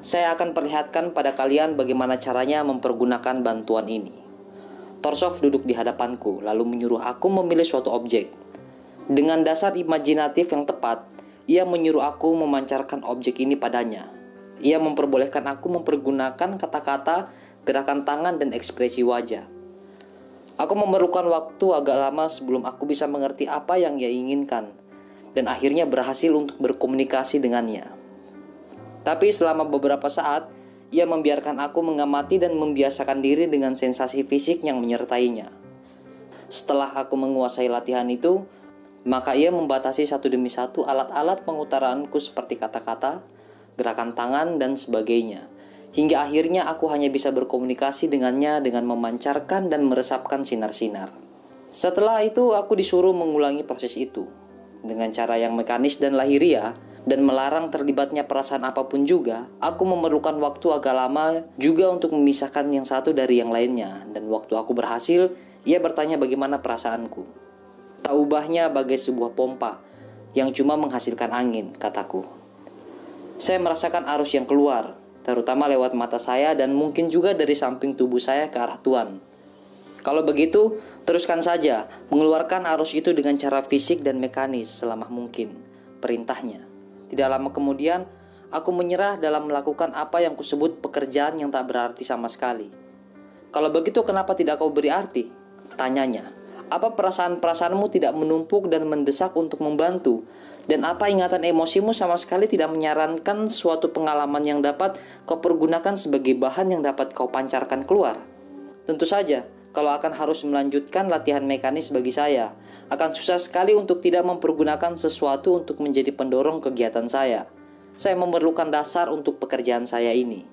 saya akan perlihatkan pada kalian bagaimana caranya mempergunakan bantuan ini. Torsov duduk di hadapanku, lalu menyuruh aku memilih suatu objek. Dengan dasar imajinatif yang tepat, ia menyuruh aku memancarkan objek ini padanya. Ia memperbolehkan aku mempergunakan kata-kata, gerakan tangan, dan ekspresi wajah. Aku memerlukan waktu agak lama sebelum aku bisa mengerti apa yang ia inginkan, dan akhirnya berhasil untuk berkomunikasi dengannya. Tapi selama beberapa saat, ia membiarkan aku mengamati dan membiasakan diri dengan sensasi fisik yang menyertainya. Setelah aku menguasai latihan itu, maka ia membatasi satu demi satu alat-alat pengutaraanku seperti kata-kata, gerakan tangan, dan sebagainya. Hingga akhirnya aku hanya bisa berkomunikasi dengannya dengan memancarkan dan meresapkan sinar-sinar. Setelah itu aku disuruh mengulangi proses itu. Dengan cara yang mekanis dan lahiriah, dan melarang terlibatnya perasaan apa pun juga, aku memerlukan waktu agak lama juga untuk memisahkan yang satu dari yang lainnya. Dan waktu aku berhasil, ia bertanya bagaimana perasaanku. Tak ubahnya bagai sebuah pompa yang cuma menghasilkan angin, kataku. Saya merasakan arus yang keluar, terutama lewat mata saya dan mungkin juga dari samping tubuh saya ke arah Tuan. Kalau begitu, teruskan saja mengeluarkan arus itu dengan cara fisik dan mekanis selama mungkin. Perintahnya. Tidak lama kemudian, aku menyerah dalam melakukan apa yang kusebut pekerjaan yang tak berarti sama sekali. Kalau begitu kenapa tidak kau beri arti? Tanyanya. Apa perasaan-perasaanmu tidak menumpuk dan mendesak untuk membantu? Dan apa ingatan emosimu sama sekali tidak menyarankan suatu pengalaman yang dapat kau pergunakan sebagai bahan yang dapat kau pancarkan keluar? Tentu saja, kalau akan harus melanjutkan latihan mekanis bagi saya. Akan susah sekali untuk tidak mempergunakan sesuatu untuk menjadi pendorong kegiatan saya. Saya memerlukan dasar untuk pekerjaan saya ini.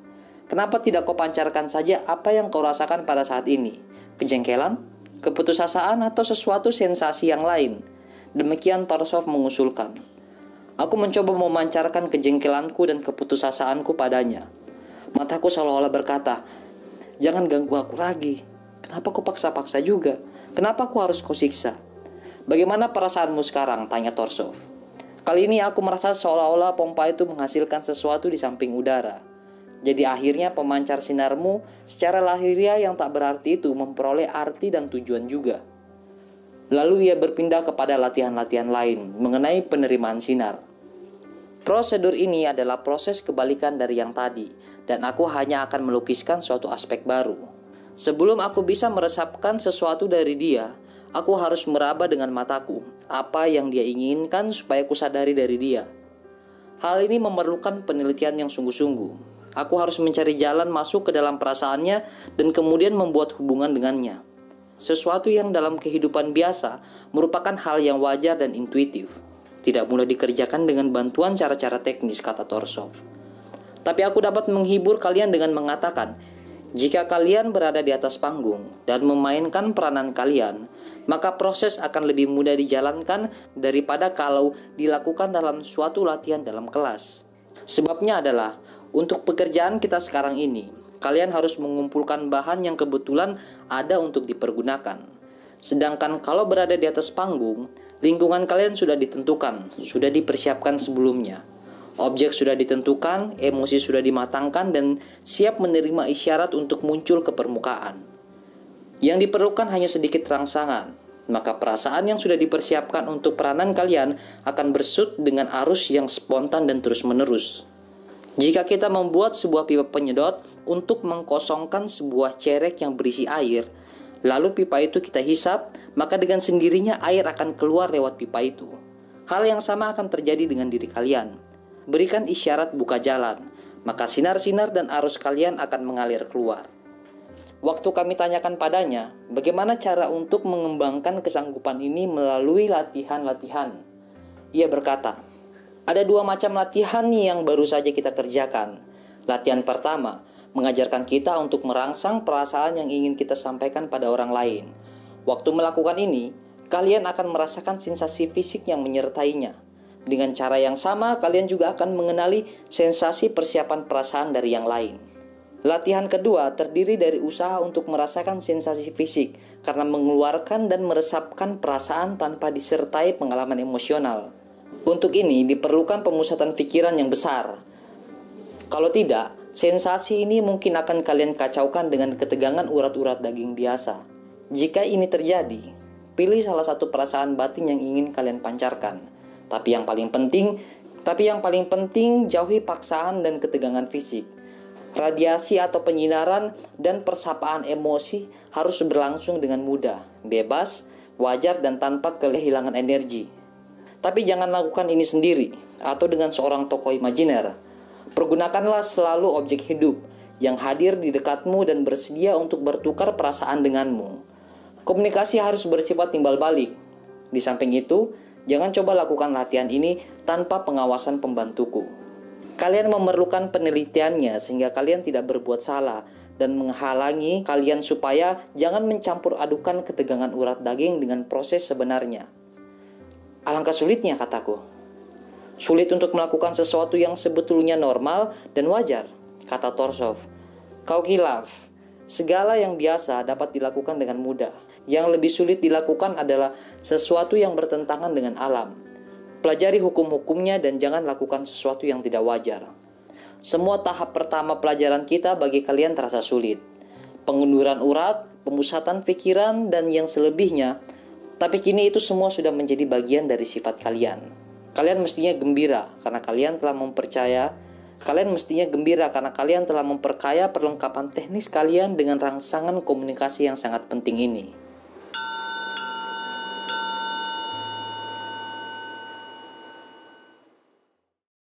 Kenapa tidak kau pancarkan saja apa yang kau rasakan pada saat ini? Kejengkelan? Keputusasaan atau sesuatu sensasi yang lain? Demikian Torsov mengusulkan. Aku mencoba memancarkan kejengkelanku dan keputusasaanku padanya. Mataku seolah-olah berkata, Jangan ganggu aku lagi. Kenapa kau paksa-paksa juga? Kenapa aku harus kau siksa? Bagaimana perasaanmu sekarang? Tanya Torsov. Kali ini aku merasa seolah-olah pompa itu menghasilkan sesuatu di samping udara. Jadi akhirnya pemancar sinarmu secara lahiriah yang tak berarti itu memperoleh arti dan tujuan juga. Lalu ia berpindah kepada latihan-latihan lain mengenai penerimaan sinar. Prosedur ini adalah proses kebalikan dari yang tadi, dan aku hanya akan melukiskan suatu aspek baru. Sebelum aku bisa meresapkan sesuatu dari dia, aku harus meraba dengan mataku apa yang dia inginkan supaya aku sadari dari dia. Hal ini memerlukan penelitian yang sungguh-sungguh. Aku harus mencari jalan masuk ke dalam perasaannya dan kemudian membuat hubungan dengannya. Sesuatu yang dalam kehidupan biasa merupakan hal yang wajar dan intuitif. Tidak mudah dikerjakan dengan bantuan cara-cara teknis, kata Torsov. Tapi aku dapat menghibur kalian dengan mengatakan, jika kalian berada di atas panggung dan memainkan peranan kalian, maka proses akan lebih mudah dijalankan daripada kalau dilakukan dalam suatu latihan dalam kelas. Sebabnya adalah untuk pekerjaan kita sekarang ini, kalian harus mengumpulkan bahan yang kebetulan ada untuk dipergunakan. Sedangkan kalau berada di atas panggung, lingkungan kalian sudah ditentukan, sudah dipersiapkan sebelumnya. Objek sudah ditentukan, emosi sudah dimatangkan, dan siap menerima isyarat untuk muncul ke permukaan. Yang diperlukan hanya sedikit rangsangan, maka perasaan yang sudah dipersiapkan untuk peranan kalian akan bersut dengan arus yang spontan dan terus-menerus. Jika kita membuat sebuah pipa penyedot untuk mengkosongkan sebuah cerek yang berisi air, lalu pipa itu kita hisap, maka dengan sendirinya air akan keluar lewat pipa itu. Hal yang sama akan terjadi dengan diri kalian. Berikan isyarat buka jalan, maka sinar-sinar dan arus kalian akan mengalir keluar. Waktu kami tanyakan padanya, bagaimana cara untuk mengembangkan kesanggupan ini melalui latihan-latihan. Ia berkata, ada dua macam latihan yang baru saja kita kerjakan. Latihan pertama, mengajarkan kita untuk merangsang perasaan yang ingin kita sampaikan pada orang lain. Waktu melakukan ini, kalian akan merasakan sensasi fisik yang menyertainya. Dengan cara yang sama, kalian juga akan mengenali sensasi persiapan perasaan dari yang lain. Latihan kedua terdiri dari usaha untuk merasakan sensasi fisik karena mengeluarkan dan meresapkan perasaan tanpa disertai pengalaman emosional. Untuk ini diperlukan pemusatan pikiran yang besar. Kalau tidak, sensasi ini mungkin akan kalian kacaukan dengan ketegangan urat-urat daging biasa. Jika ini terjadi, pilih salah satu perasaan batin yang ingin kalian pancarkan. Tapi yang paling penting, tapi yang paling penting jauhi paksaan dan ketegangan fisik. Radiasi atau penyinaran dan persapaan emosi harus berlangsung dengan mudah, bebas, wajar dan tanpa kehilangan energi. Tapi jangan lakukan ini sendiri atau dengan seorang tokoh imajiner. Pergunakanlah selalu objek hidup yang hadir di dekatmu dan bersedia untuk bertukar perasaan denganmu. Komunikasi harus bersifat timbal balik. Di samping itu, jangan coba lakukan latihan ini tanpa pengawasan pembantuku. Kalian memerlukan penelitiannya sehingga kalian tidak berbuat salah dan menghalangi kalian supaya jangan mencampur adukan ketegangan urat daging dengan proses sebenarnya. Alangkah sulitnya kataku. Sulit untuk melakukan sesuatu yang sebetulnya normal dan wajar, kata Torsov. Kau kilaf. Segala yang biasa dapat dilakukan dengan mudah. Yang lebih sulit dilakukan adalah sesuatu yang bertentangan dengan alam. Pelajari hukum-hukumnya dan jangan lakukan sesuatu yang tidak wajar. Semua tahap pertama pelajaran kita bagi kalian terasa sulit. Pengunduran urat, pemusatan pikiran, dan yang selebihnya tapi kini itu semua sudah menjadi bagian dari sifat kalian. Kalian mestinya gembira karena kalian telah mempercaya Kalian mestinya gembira karena kalian telah memperkaya perlengkapan teknis kalian dengan rangsangan komunikasi yang sangat penting ini.